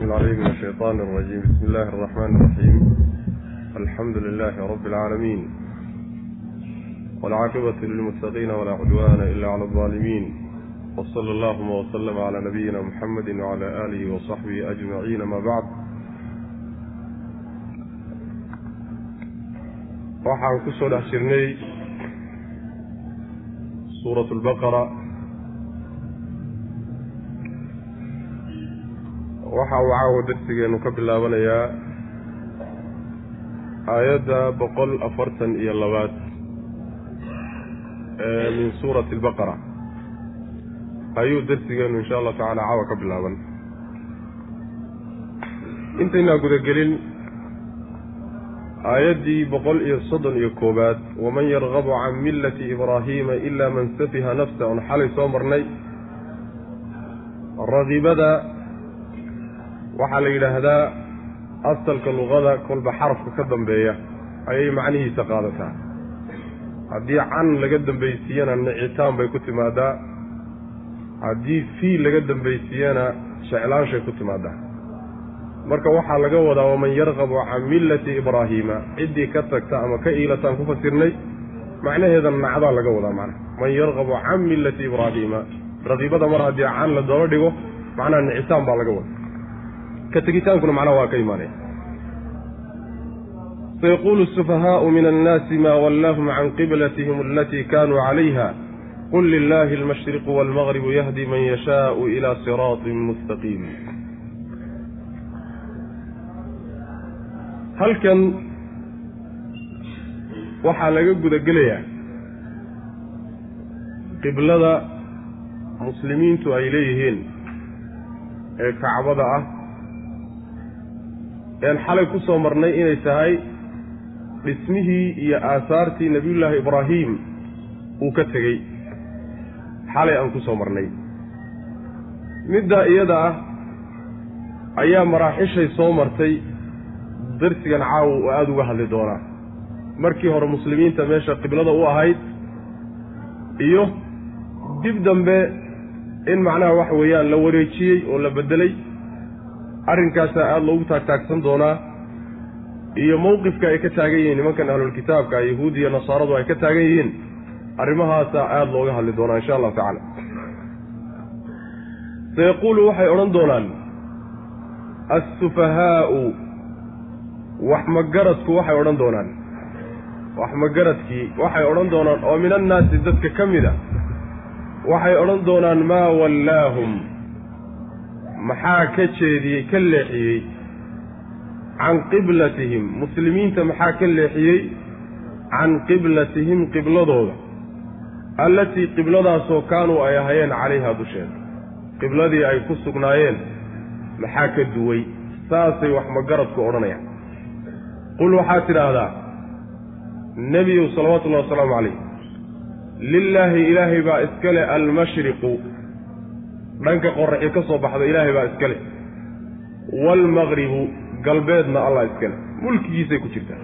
عليه من الشيطان الرجيم بسم الله الرحمن الرحيم الحمد لله رب العالمين والعاقبة للمتقين ولا عدوان إلا على الظالمين وصلى اللهم وسلم على نبينا محمد وعلى آله وصحبه أجمعين ما بعد waxaan ku soo dhex waxa uu caawa darsigeennu ka bilaabanayaa aayadda boqol afartan iyo labaad ee min suurati albaqara. Ayuu darsigeennu insha allahu tacala caawa ka bilaaban. Intaynaa gudagelin aayaddii boqol iyo soddon iyo koowaad waman yargabu can millati ibraahiima ilaa man safiha nafsa oon xalay soo marnay ragibada waxaa la yidhaahdaa asalka luqada kolba xarafka ka dambeeya ayay macnihiisa qaadataa. Haddii can laga dambaysiiyana nicitaan bay ku timaadaa. Haddii fii laga dambaysiiyana jeclaanshay ku timaadaa. Marka waxaa laga wadaa waman yarqabu can millati ibraahiima ciddii ka tagta ama ka iilataan ku fasirnay macnaheeda nacdaa laga wadaa macna. Man yarqabu can millati ibraahiima raqibada mar haddii can la daba dhigo macnaha nicitaan baa laga wada ka tegitaankuna macnaha waa ka imaanaya sayaquulu sufahaau min annaasi maa wallaahum can qiblatihim alatii kaanuu calayha. Qul lilaahi almashriqu waalmagribu yahdi man yashaau ilaa siraatin mustaqiim. Halkan waxaa laga gudagelayaa qiblada muslimiintu ay leeyihiin ee kacbada ah een xalay ku soo marnay inay tahay dhismihii iyo aasaartii nebiyullaahi ibraahim uu ka tegey. Xalay aan ku soo marnay. Middaa iyada ah ayaa maraaxishay soo martay darsigan caawa oo aada uga hadli doonaa markii hore muslimiinta meesha qiblada u ahayd iyo dib dambe in macnaha waxa weeyaan la wareejiyey oo la beddelay arrinkaasaa aada loogu taagtaagsan doonaa iyo mowqifka ay ka taagan yihiin nimankan ahlulkitaabka yahuud iyo nasaaradu ay ka taagan yihiin arrimahaasaa aada looga hadli doonaa insha allahu tacaala. Sayaquulu waxay odhan doonaan assufahaau wax magaradku waxay odhan doonaan. Wax magaradkii waxay odhan doonaan oo min annaasi dadka ka mid a waxay odhan doonaan maa wallaahum maxaa ka jeediyey ka leexiyey? Can qiblatihim muslimiinta maxaa ka leexiyey? Can qiblatihim qibladooda. Allatii qibladaasoo kaanuu ay ahayeen calayhaa dusheeda. Qibladii ay ku sugnaayeen maxaa ka duway? Saasay wax magaradku odhanayaan. Qul waxaad tidhaahdaa nebiyow salawaatullahi wasalaamu calayh lilaahi ilaahay baa iska le almashriqu dhanka qoraxi ka soo baxda ilaahay baa iska leh. Waalmaqribu galbeedna allah iska leh. Mulkigiisay ku jirtaa.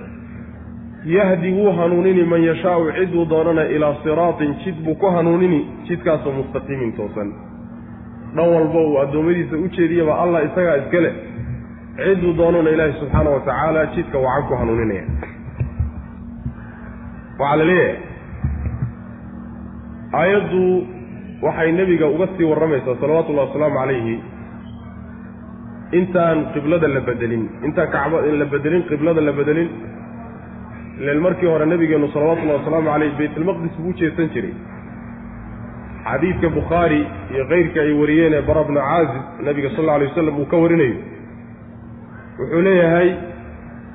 Yahdi wuu hanuunini man yashaau ciduu doonana ilaa siraatin jid buu ku hanuunini jidkaasoo mustaqiimin toosan. Dhan walba uu addoommadiisa u jeediyaba allah isagaa iska leh. Ciduu doonana ilaahi subxaana wa tacaala jidka wacan ku hanuuninaya. Waxaa la leeyahay aayaddu waxay nebiga uga sii warramaysaa salawatullahi wasalaamu calayhi intaan qiblada la bedelin intaan kacba la bedelin qiblada la bedelin. Ilen markii hore nebigeennu salawatullahi wasalaamu caleyh baytulmaqdis buu jeesan jiray. Xadiidka bukhaari iyo keyrka ay wariyeen ee bara bnu caazib nebiga sal alla alay wasalam uu ka warinayo wuxuu leeyahay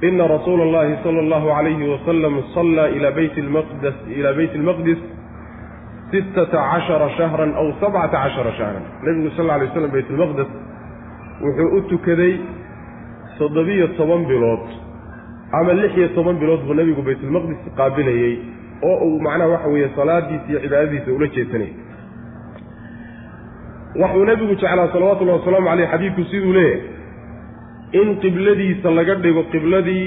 ina rasuula allahi sala allahu calayhi wasalam sallaa ilaa bayt lmaqdes ilaa beyt almaqdis sittata cashara shahran aw sabcata cashara shahran nebigu sal alla alay waslam baytulmaqdes wuxuu u tukaday toddobiyo toban bilood ama lix iyo toban bilood buu nebigu baytulmaqdis qaabilayey oo uu macnaha waxa weeye salaadiisa iyo cibaadadiisa ula jeesanayay waxuu nebigu jeclaa salawatullahi wasalaamu caleyh xadiidku siduu leeyahay in qibladiisa laga dhigo qibladii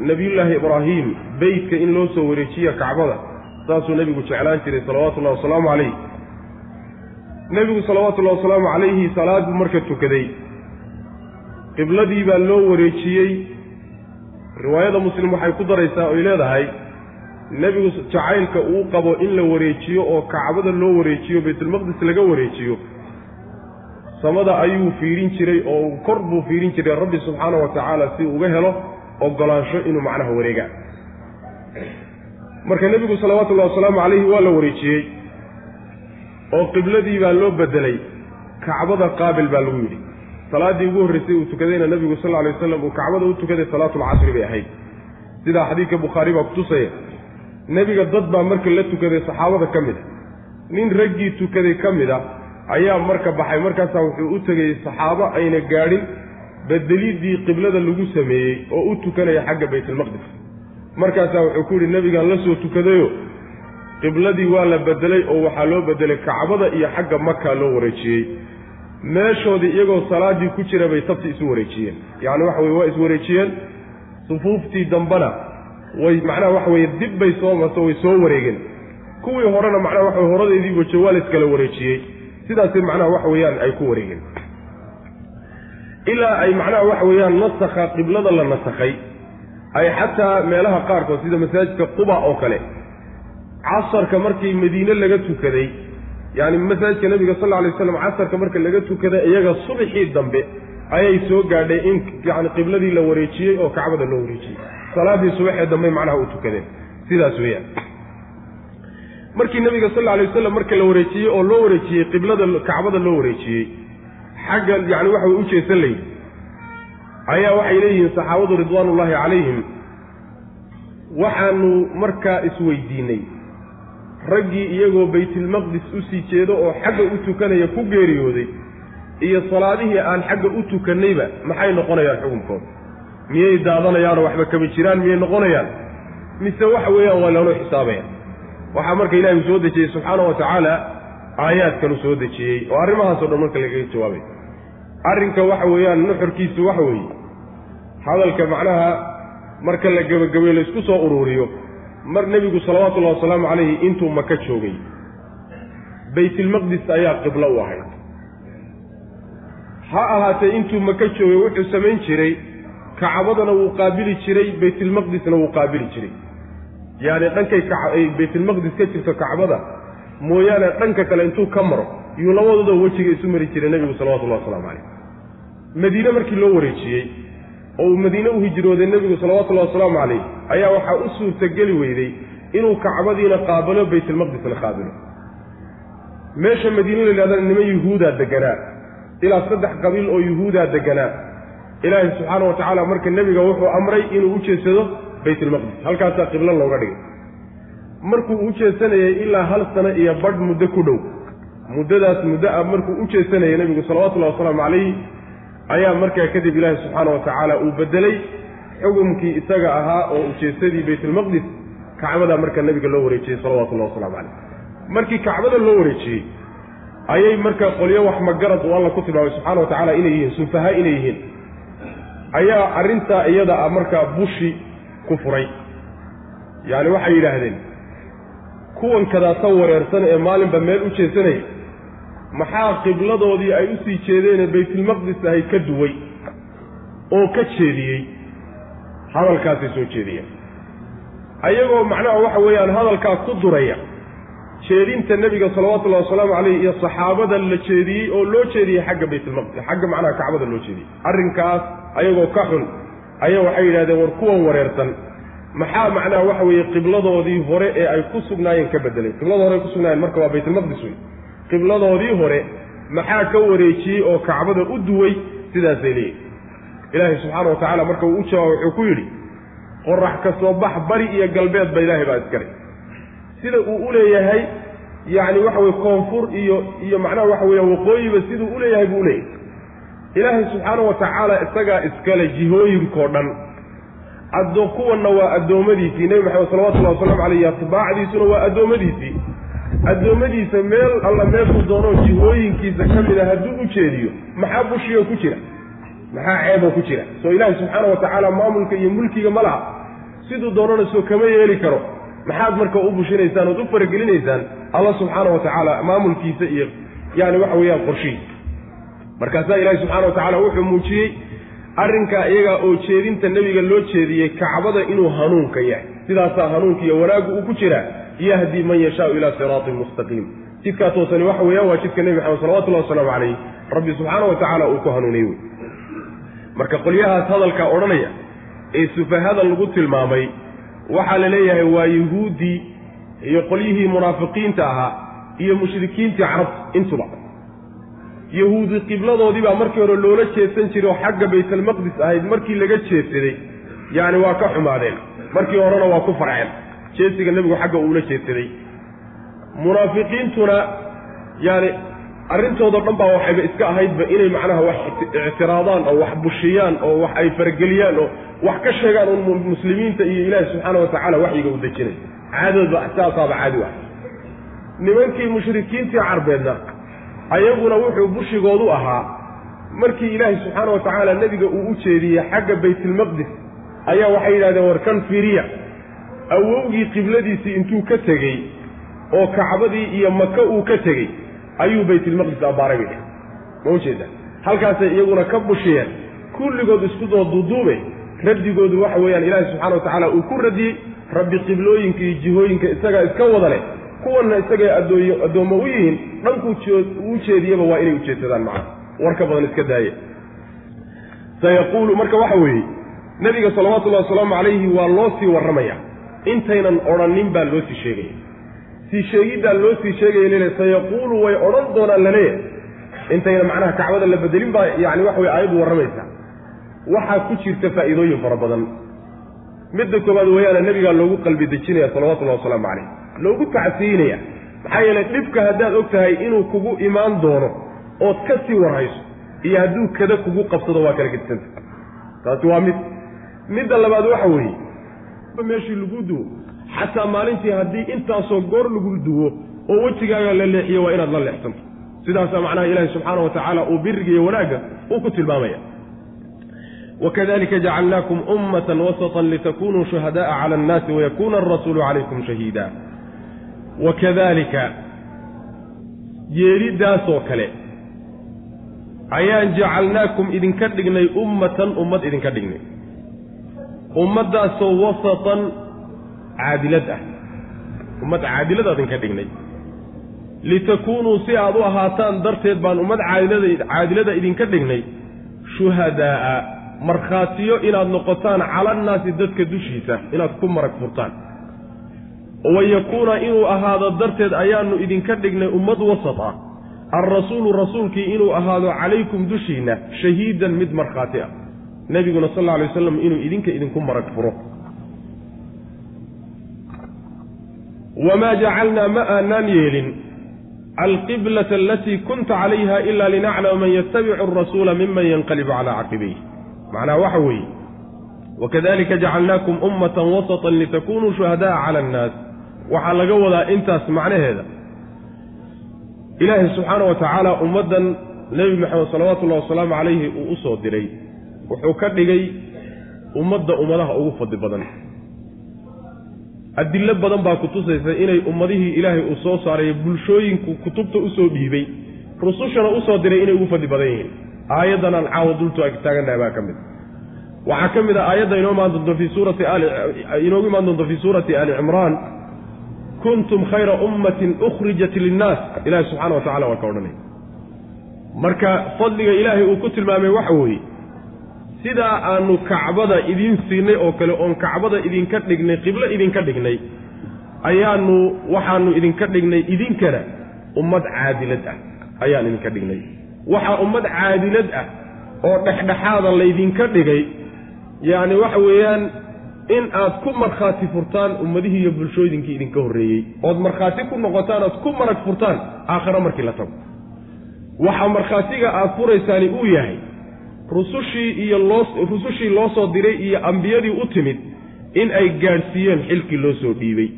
nebiyullaahi ibraahim beytka in loo soo wareejiya kacbada saasuu nebigu jeclaan jiray salawatullahi wasalaamu calayh. Nebigu salawaatullahi wasalaamu calayhi salaad buu marka tukaday. Qibladii baa loo wareejiyey. Riwaayada muslim waxay ku daraysaa oy leedahay nebigu jacaylka uu qabo in la wareejiyo oo kacbada loo wareejiyo baytulmaqdis laga wareejiyo. Samada ayuu fiirin jiray oo kor buu fiirin jiray rabbi subxaana wa tacaala si uga helo ogolaansho inuu macnaha wareegaa marka nebigu salawatullahi wasalaamu calayhi waa la wareejiyey oo qibladii baa loo bedelay. Kacbada qaabil baa lagu yidhi. Salaaddii ugu horreysay uu tukadayna nebigu sal alay waslam uu kacbada u tukaday salaatulcasri bay ahayd. Sidaa xadiidka bukhaari baa kutusaya nebiga dad baa marka la tukaday saxaabada ka mid a. Nin raggii tukaday ka mid a ayaa marka baxay. Markaasaa wuxuu u tegay saxaabo ayna gaadhin bedeliddii qiblada lagu sameeyey oo u tukanaya xagga baytulmaqdis markaasaa wuxuu ku yidhi nebigaan la soo tukadayo qibladii waa la bedelay oo waxaa loo bedelay kacbada iyo xagga maka loo wareejiyey. Meeshoodii iyagoo salaaddii ku jira bay tabti isu wareejiyeen. Yacni waxa weye waa iswareejiyeen sufuuftii dambena way macnaha waxa weye dib bay soo marto way soo wareegeen. Kuwii horena macnaha waxa weye horadeedii wajo waa la iskala wareejiyey. Sidaasay macnaha waxa weeyaan ay ku wareegeen. Ilaa ay macnaha waxa weeyaan nasakha qiblada la nasakhay ay xataa meelaha qaarkood sida masaajidka quba oo kale. Casarka markii madiine laga tukaday yacni masaajidka nabiga sal lla alay waslam casarka marka laga tukaday iyaga subaxii dambe ayay soo gaadhay in yani qibladii la wareejiyey oo kacbada loo wareejiyey. Salaadii subaxee dambe macnaha u tukadeen. Sidaas weeyaan. Markii nabiga sal lla alay wasalam marka la wareejiyey oo loo wareejiyey qiblada kacbada loo wareejiyey xagga yani waxa u jeesan layidhi ayaa waxay leeyihiin saxaabadu ridwaanullaahi calayhim waxaanu markaa isweydiinay. Raggii iyagoo baytilmaqdis u sii jeedo oo xagga u tukanaya ku geeriyooday iyo salaadihii aan xagga u tukannayba maxay noqonayaan xukunkooda miyay daadanayaanoo waxba kama jiraan miyay noqonayaan? Mise waxa weeyaan waa loonu xisaabaya. Waxaa marka ilaahi uu soo dejiyey subxaana wa tacaala aayaadkanu soo dejiyey oo arrimahaasoo dhan marka lagaga jawaabay arrinka waxa weeyaan nuxurkiisu waxa weeye hadalka macnaha marka la gebagabeyo laysku soo uruuriyo mar nebigu salawaatullahi wasalaamu calayhi intuu maka joogay baytilmaqdis ayaa qiblo u ahayd. Ha ahaatee intuu maka joogay wuxuu samayn jiray kacbadana wuu qaabili jiray baytilmaqdisna wuu qaabili jiray. Yacni dhankay kaay baytilmaqdis ka jirto kacbada mooyaane dhanka kale intuu ka maro yuu labadooda wejiga isu mari jiray nebigu salawatullahi wasalaamu calayh madiine markii loo wareejiyey oo uu madiine u hijrooday nebigu salawatullahi wasalaamu calayh ayaa waxaa u suurtageli weyday inuu kacbadiina qaabilo baytilmaqdisna qaabilo meesha madiine la yidhahdana niman yuhuudaa deganaa ilaa saddex qabiil oo yuhuudaa deganaa. Ilaahay subxaana wa tacaala marka nebiga wuxuu amray inuu u jeedsado baytilmaqdis halkaasaa qiblo looga dhigay. Markuu u jeedsanayay ilaa hal sano iyo badh muddo ku dhow. Muddadaas muddo ah markuu u jeedsanayay nebigu salawatullahi wasalaamu calayhi ayaa markaa kadib ilaahi subxaana wa tacaala uu bedelay xukumkii isaga ahaa oo ujeedsadii baytulmaqdis kacbada marka nebiga loo wareejiyey salawatullahi wasalaamu calayh. Markii kacbada loo wareejiyey ayay marka qolyo wax magarad uu alla ku tilmaamay subxana wa tacaala inay yihiin sufaha inay yihiin ayaa arrintaa iyada ah markaa bushi ku furay. Yacni waxay yidhaahdeen kuwan kadaata wareersan ee maalinba meel u jeesanaya maxaa qibladoodii ay u sii jeedeenee baytulmaqdis ahay ka duway oo ka jeediyey. Hadalkaasay soo jeediyeen ayagoo macnaha waxa weeyaan hadalkaa ku duraya jeedinta nebiga salawatullahi wasalaamu calayh iyo saxaabada la jeediyey oo loo jeediyey xagga baytulmaqdis xagga macnaha kacbada loo jeediyey. Arrinkaas ayagoo ka xun ayaa waxay yidhahdeen war kuwan wareersan. Maxaa macnaha waxa weeye qibladoodii hore ee ay ku sugnaayeen ka bedelay? Qiblada hore ay ku sugnaayeen marka waa baytulmaqdis wey qibladoodii hore maxaa ka wareejiyey oo kacbada u duway? Sidaasay leeyihiin ilaahay subxaana wa tacaala marka uu u jawaab wuxuu ku yidhi qorax ka soo bax bari iyo galbeedba ilaahay baa iskale sida uu u leeyahay yacni waxa weye koonfur iyo iyo macnaha waxa weeya waqooyiba siduu u leeyahay buu uleeyahay ilaahay subxaana wa tacaala isagaa iskale jihooyinkao dhan. Addo kuwanna waa addoommadiisii. Nebi maxamed salawatullahi wasalaamu calayh atbaacdiisuna waa addoommadiisii addoommadiisa meel alla meeshuu doono jihooyinkiisa ka mid a hadduu u jeediyo maxaa bushiyo ku jira? Maxaa ceeboo ku jira? Soo ilaahay subxaana wa tacaala maamulka iyo mulkiga ma laha. Siduu doonana soo kama yeeli karo. Maxaad marka u bushinaysaan ood u faragelinaysaan alla subxaana wa tacaala maamulkiisa iyo yani waxa weeyaan qorshihiisa. Markaasaa ilaahay subxana wa tacaala wuxuu muujiyey arrinkaa iyagaa oo jeedinta nebiga loo jeediyey kacbada inuu hanuunka yahay. Sidaasaa hanuunka iyo wanaaggu uu ku jiraa yahdi man yashaau ilaa siraatin mustaqiim jidkaa toosani waxa weeyaan waa jidka nebi maxamed salawatullahi wasalaamu calayh rabbi subxaana wa tacaala uu ku hanuuniyey. Wey marka qolyahaas hadalkaa odhanaya ee sufahada lagu tilmaamay waxaa la leeyahay waa yuhuuddii iyo qolyihii munaafiqiinta ahaa iyo mushrikiintii carabta intuba. Yahuudi qibladoodii baa markii hore loola jeedsan jiray oo xagga baytalmaqdis ahayd markii laga jeedsaday yacni waa ka xumaadeen. Markii horena waa ku farceen jeesiga nebigu xagga uula jeedsaday munaafiqiintuna yaani arrintoodo dhan baa waxayba iska ahaydba inay macnaha wax ictiraadaan oo wax bushiyaan oo wax ay farageliyaan oo wax ka sheegaan un muslimiinta iyo ilaahi subxaana wa tacaala waxyiga u dejinay. Caadadba saasaaba caadi wax. Nimankii mushrikiintii carbeedna ayaguna wuxuu bushigoodu ahaa markii ilaahi subxaana wa tacaala nebiga uu u jeediyey xagga baytilmaqdis ayaa waxay yidhahdeen war kan fiiriya awowgii qibladiisii intuu ka tegey oo kacbadii iyo maka uu ka tegey ayuu baytilmaqdis abbaaray bay ma ujeeda halkaasay iyaguna ka bushiyeen. Kulligood isku doo duuduube raddigoodu waxa weeyaan ilaahi subxana wa tacaala uu ku radiyey. Rabbi qiblooyinka iyo jihooyinka isagaa iska wada leh kuwanna isagay adooy addoommo u yihiin dhankuu u jeediyaba waa inay ujeedsadaan macana war ka badan iska daaye. Sayaquulu marka waxa weeye nebiga salawatullahi wasalaamu calayhi waa loo sii warramaya intaynan odhanin baa loo sii sheegaya sii sheegiddaa loo sii sheegaya lele sayaquulu way odhan doonaan la leeyahay intayna macnaha kacbada la bedelin baa yacni waxa weye aayaddu warramaysaa waxaa ku jirta faa'iidooyin fara badan. Midda koowaad weeyaana nebigaa loogu qalbi dejinaya salawatullahi wasalaamu calayh. Loogu tacsiinaya. Maxaa yeelay dhibka haddaad og tahay inuu kugu imaan doono ood ka sii warhayso iyo hadduu kada kugu qabsado waa kala gedisanta taasi waa mid. Midda labaad waxa weeye meeshii lagu duwo. Xataa maalintii haddii intaasoo goor lagu duwo oo wejigaaga la leexiyo waa inaad la leexsanto. Sidaasaa macnaha ilaahi subxaana wa tacaala uu biriga iyo wanaagga uu ku tilmaamaya. Wakadalika jacalnaakum ummatan wasatan litakunuu shuhada'a cala annaasi wayakuuna alrasuulu calaykum shahiida. Wakadalika yeeliddaasoo kale ayaan jacalnaakum idinka dhignay ummatan ummad idinka dhignay ummaddaasoo wasatan caadilad ah. Ummad caadilada idinka dhignay. Litakuunuu si aad u ahaataan darteed baan ummad caadilada idinka dhignay. Shuhadaa'a markhaatiyo inaad noqotaan cala annaasi dadka dushiisa inaad ku marag furtaan. Wayakuuna inuu ahaado darteed ayaanu idinka dhignay ummad wasat ah. Alrasuulu rasuulkii inuu ahaado calaykum dushiinna shahiidan mid markhaati ah nebiguna sal alla alay waslam inuu idinka idinku marag furo wamaa jacalnaa ma aanaan yeelin. Alqiblata alatii kunta calayha ila linaclama man yatabicu arasuula miman yanqalibu calaa caqibayh macnaha waxa weeye wakadalika jacalnaakum ummatan wasatan litakunuu shuhada'a cala annaas. Waxaa laga wadaa intaas macnaheeda. Ilaahay subxaana wa tacaala ummaddan nebi maxamed salawaatullahi wasalaamu calayhi uu u soo diray wuxuu ka dhigay ummadda ummadaha ugu fadli badan. Adillo badan baa ku tusaysa inay ummadihii ilaahay uu soo saaray bulshooyinku kutubta u soo dhiibay rusushana u soo diray inay ugu fadli badan yihiin. Aayaddan aan caawa dultu taagannahay baa ka mid. Waxaa ka mid ah aayadda inoo imaan doonto fii suurati ali inoogu imaan doonto fii suurati ali cimraan. Kuntum khayra ummatin ukhrijat linnaas. Ilaahi subxana wa tacala waa ka odhanay. Marka fadliga ilaahay uu ku tilmaamay waxa weeye sidaa aanu kacbada idiin siinay oo kale oon kacbada idinka dhignay qiblo idinka dhignay ayaanu waxaanu idinka dhignay idinkana ummad caadilad ah ayaan idinka dhignay. Waxaa ummad caadilad ah oo dhexdhexaada laydinka dhigay yacni waxa weeyaan in aad ku markhaati furtaan ummadihii iyo bulshooyinkii idinka horreeyey. Ood markhaati ku noqotaan ood ku marag furtaan aakhiro markii la tago. Waxa markhaatiga aad furaysaani uu yahay rusushii iyo loo rusushii loo soo diray iyo ambiyadii u timid in ay gaadhsiiyeen xilkii loo soo dhiibay.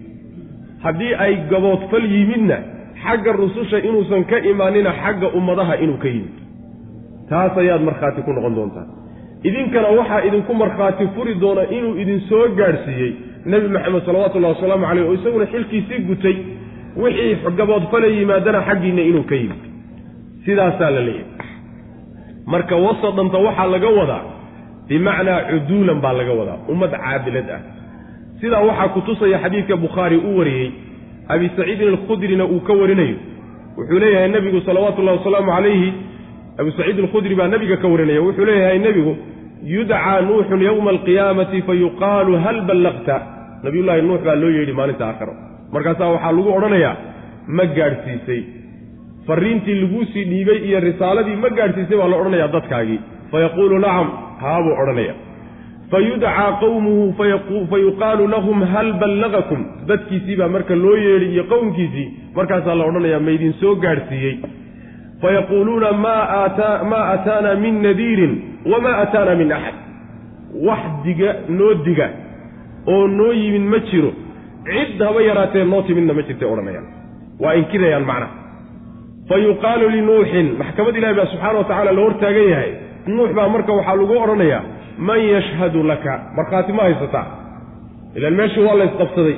Haddii ay gaboodfal yimidna xagga rususha inuusan ka imaanina xagga ummadaha inuu ka yimid. Taas ayaad markhaati ku noqon doontaa idinkana waxaa idinku markhaati furi doona inuu idin soo gaadhsiiyey nebi maxamed salawatullahi wasalaamu caleyh oo isaguna xilkiisii gutay wixii gaboodfala yimaadana xaggiinna inuu ka yimid. Sidaasaa la leeyahay marka wasadanta waxaa laga wadaa bimacnaa cuduulan baa laga wadaa ummad caadilad ah. Sidaa waxaa ku tusaya xadiidka bukhaari uu wariyey abi saciidin alkhudrina uu ka warinayo. Wuxuu leeyahay nebigu salawaatu ullahi wasalaamu calayhi abu saciid alkhudri baa nebiga ka warinaya. Wuxuu leeyahay nebigu yudcaa nuuxun yowma alqiyaamati fayuqaalu hal ballaqta nabiyullaahi nuux baa loo yeedhi maalinta aakhiro. Markaasaa waxaa lagu odhanayaa ma gaadhsiisay farriintii laguu sii dhiibay iyo risaaladii ma gaadhsiisay baa la odhanayaa dadkaagii. Fayaquulu nacam haabuu odhanaya. Fayudcaa qowmuhu fayuqaalu lahum hal ballagakum? Dadkiisii baa marka loo yeedhi iyo qowmkiisii markaasaa la odhanayaa maydin soo gaadhsiiyey. Fayaquuluuna maa aataana min nadiirin wamaa aataana min axad. Wax diga noo diga oo noo yimin ma jiro. Cid haba yaraatee noo timidna ma jirtay odhanayaan. Waa inkirayaan macnaha fa yuqaalu linuuxin maxkamad ilahi baa subxaana wa tacala la hortaagan yahay. Nuux baa marka waxaa lagu odhanayaa man yashhadu laka? Markhaati ma haysataa ilaan meeshii waa la ysqabsaday.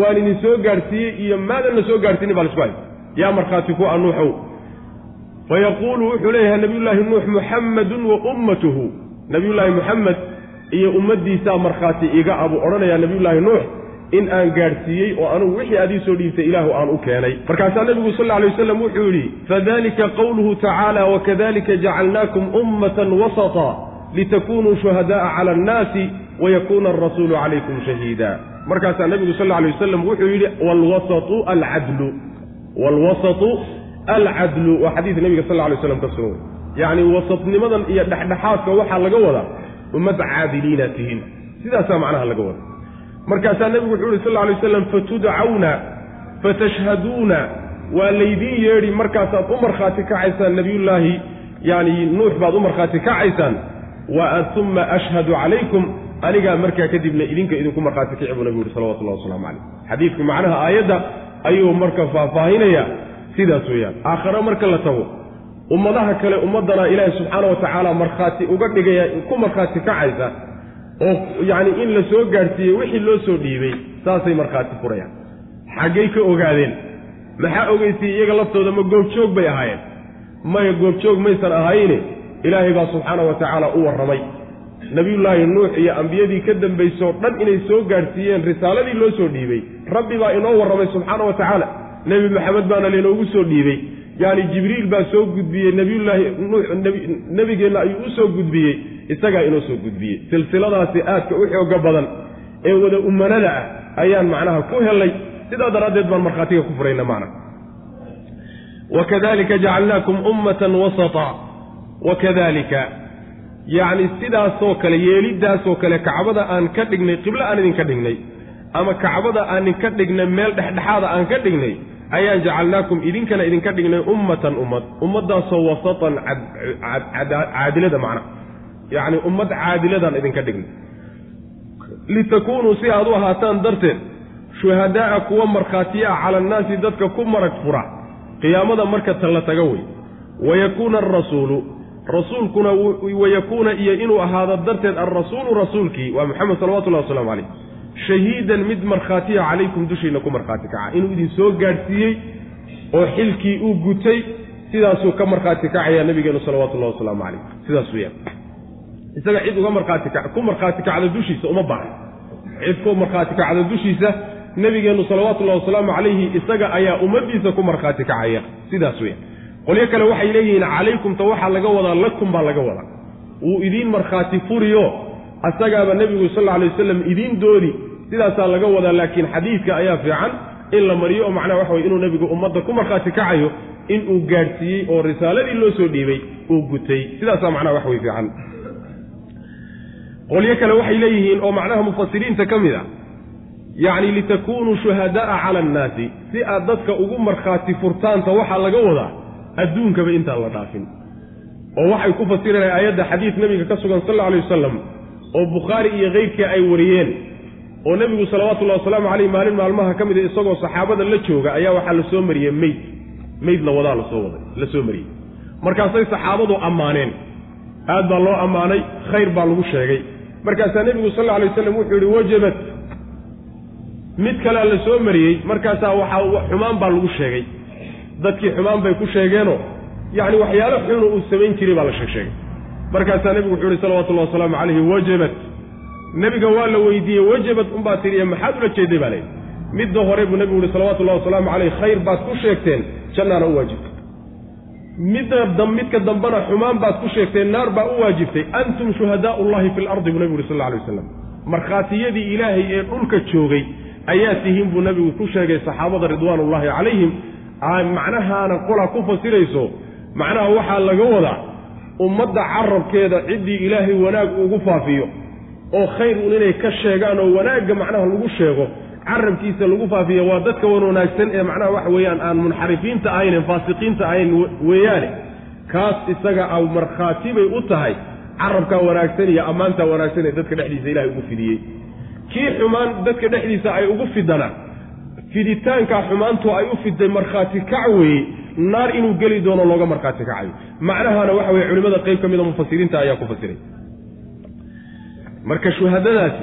Waan idin soo gaadhsiiyey iyo maadan la soo gaadhsiinin baa la isku hay yaa markhaati ku a nuuxow. Fa yaquulu wuxuu leeyahay nabiyullaahi nuux muxammadun wa ummatuhu. Nabiyullaahi muxamed iyo ummaddiisaa markhaati iga abuu odhanayaa nabiyullaahi nuux in aan gaadhsiiyey oo anugu wixii aad ii soo dhiibtay ilaahu aan u keenay. Markaasaa nebigu sal lla alay wasalam wuxuu yidhi fadalika qowluhu tacaala wakadalika jacalnaakum ummatan wasata litakunuu shuhada'a cala annaasi wayakuuna alrasuulu calaykum shahiida. Markaasaa nebigu sal lla alay wasalam wuxuu yidhi waalwasatu alcadlu waalwasatu alcadlu waa xadiis nebiga sal lla alay waslam ka sugan yacni wasatnimadan iyo dhexdhexaadka waxaa laga wadaa ummad caadiliina tihiin sidaasaa macnaha laga wada markaasaa nebigu wuxuu uhi sal alay waslam fatudcawna fatashhaduuna. Waa laydiin yeedhi markaasaad u markhaati kacaysaan nebiyullaahi yani nuux baad u markhaati kacaysaan. Wa uma ashhadu calaykum. Anigaa markaa kadibna idinka idinku markhaati kici buu nebigu yuhi salawatullahi wasalaamu calayh. Xadiidku macnaha aayadda ayuu marka faahfaahinaya sidaas weeyaan. Aakhare marka la tago ummadaha kale ummaddana ilaahi subxaana wa tacaala markhaati uga dhigaya ku markhaati kacaysa oo yacni in la soo gaadhsiiyey wixii loo soo dhiibay saasay markhaati furayaan. Xaggay ka ogaadeen. Maxaa ogeysiyey iyaga laftooda ma goobjoog bay ahaayeen. Maya goobjoog maysan ahayne ilaahay baa subxaana wa tacaala u warramay. Nebiyullaahi nuux iyo ambiyadii ka dambaysoo dhan inay soo gaadhsiiyeen risaaladii loo soo dhiibay rabbi baa inoo warramay subxaana wa tacaala. Nebi maxamed baana lainoogu soo dhiibey yacni jibriil baa soo gudbiyey nebiyullaahi nuux nebigeenna ayuu u soo gudbiyey isagaa inoo soo gudbiyey silsiladaasi aadka u xooga badan ee wada umanada ah ayaan macnaha ku helay sidaa daraaddeed baan markhaatiga ku furayna macna wakadalika jacalnaakum ummatan wasata wakadalika yacni sidaasoo kale yeeliddaasoo kale kacbada aan ka dhignay qiblo aan idinka dhignay ama kacbada aan idinka dhignay meel dhexdhexaada aan ka dhignay ayaan jacalnaakum idinkana idinka dhignay ummatan ummad ummaddaasoo wasatan caadilada macna yacni ummad caadiladaan idinka dhignay litakuunuu si aad u ahaataan darteed shuhadaa'a kuwa markhaatiya ah cala annaasi dadka ku marag fura qiyaamada marka ta la taga wey. Wayakuuna alrasuulu rasuulkuna wayakuuna iyo inuu ahaado darteed alrasuulu rasuulkii waa maxamed salawatullahi wasalaamu calayh. Shahiidan mid markhaatiya calaykum dushiinna ku markhaati kaca inuu idin soo gaadhsiiyey oo xilkii uu gutay sidaasuu ka markhaati kacayaa nabigeenu salawatullahi wasalaamu calayh. Sidaas weyaan isaga cid uga markhaati ka ku markhaati kacda dushiisa uma baahan cid ku markhaati kacda dushiisa nebigeennu salawaatullahi wasalaamu calayhi isaga ayaa ummaddiisa ku markhaati kacaya. Sidaas weyan qolyo kale waxay leeyihiin calaykumta waxaa laga wadaa lakum baa laga wadaa. Wuu idiin markhaati furiyo asagaaba nebigu sal alla alay wasalam idiin doodi sidaasaa laga wadaa laakiin xadiidka ayaa fiican in la mariyo oo macnaha waxa weye inuu nebigu ummadda ku markhaati kacayo inuu gaadhsiiyey oo risaaladii loo soo dhiibay uu gutay. Sidaasaa macnaha wax wey fiican qolyo kale waxay leeyihiin oo macnaha mufasiriinta ka mid a yacni litakuunuu shuhadaa'a cala annaasi si aad dadka ugu markhaati furtaanta waxaa laga wadaa adduunkaba intaan la dhaafin. Oo waxay ku fasireen aayadda xadiid nebiga ka sugan sal alla alay wasalam oo bukhaari iyo keyrkii ay wariyeen oo nebigu salawatullahi wasalaamu caleyh maalin maalmaha ka mida isagoo saxaabada la jooga ayaa waxaa la soo mariyey meyd. Meyd la wadaa la soo waday la soo mariyey. Markaasay saxaabadu ammaaneen. Aad baa loo ammaanay khayr baa lagu sheegay markaasaa nebigu sal alla alay wasalam wuxuu yihi wajabat. Mid kalea la soo mariyey markaasaa waxaa xumaan baa lagu sheegay. Dadkii xumaan bay ku sheegeenoo yacni waxyaalo xunu uu samayn jiray baa la sheeg sheegay. Markaasaa nebigu wuxuu yihi salawatullahi wasalaamu calayhi wajabat. Nebiga waa la weydiiyey wajabat unbaa tiriye maxaad ula jeeday? baa layidhi midda hore buu nebigu yihi salawatullahi wasalaamu caleyh khayr baad ku sheegteen jannaana u waajibtay midda midka dambena xumaan baad ku sheegteen naar baa u waajibtay antum shuhadaau llahi fi lardi buu nebigu yuri sal alay waslam markhaatiyadii ilaahay ee dhulka joogay ayaa tihiin buu nebigu ku sheegay saxaabada ridwaanullahi calayhim macnahaana qolaa ku fasirayso macnaha waxaa laga wadaa ummadda carabkeeda ciddii ilaahay wanaag ugu faafiyo oo khayr un inay ka sheegaan oo wanaagga macnaha lagu sheego carabkiisa lagu faafiya waa dadka wan wanaagsan ee macnaha waxa weeyaan aan munxarifiinta ahayn faasiqiinta ahayn weeyaane kaas isaga a markhaati bay u tahay carabkaa wanaagsan iyo ammaantaa wanaagsan ee dadka dhexdiisa ilahay ugu fidiyey. Kii xumaan dadka dhexdiisa ay ugu fidana fiditaankaa xumaantu ay u fiday markhaati kac weeye naar inuu geli doono looga markhaati kacayo. Macnahana waxa weye culimmada qayb ka mida mufasiriinta ayaa ku fasiray. Marka shuhadadaasi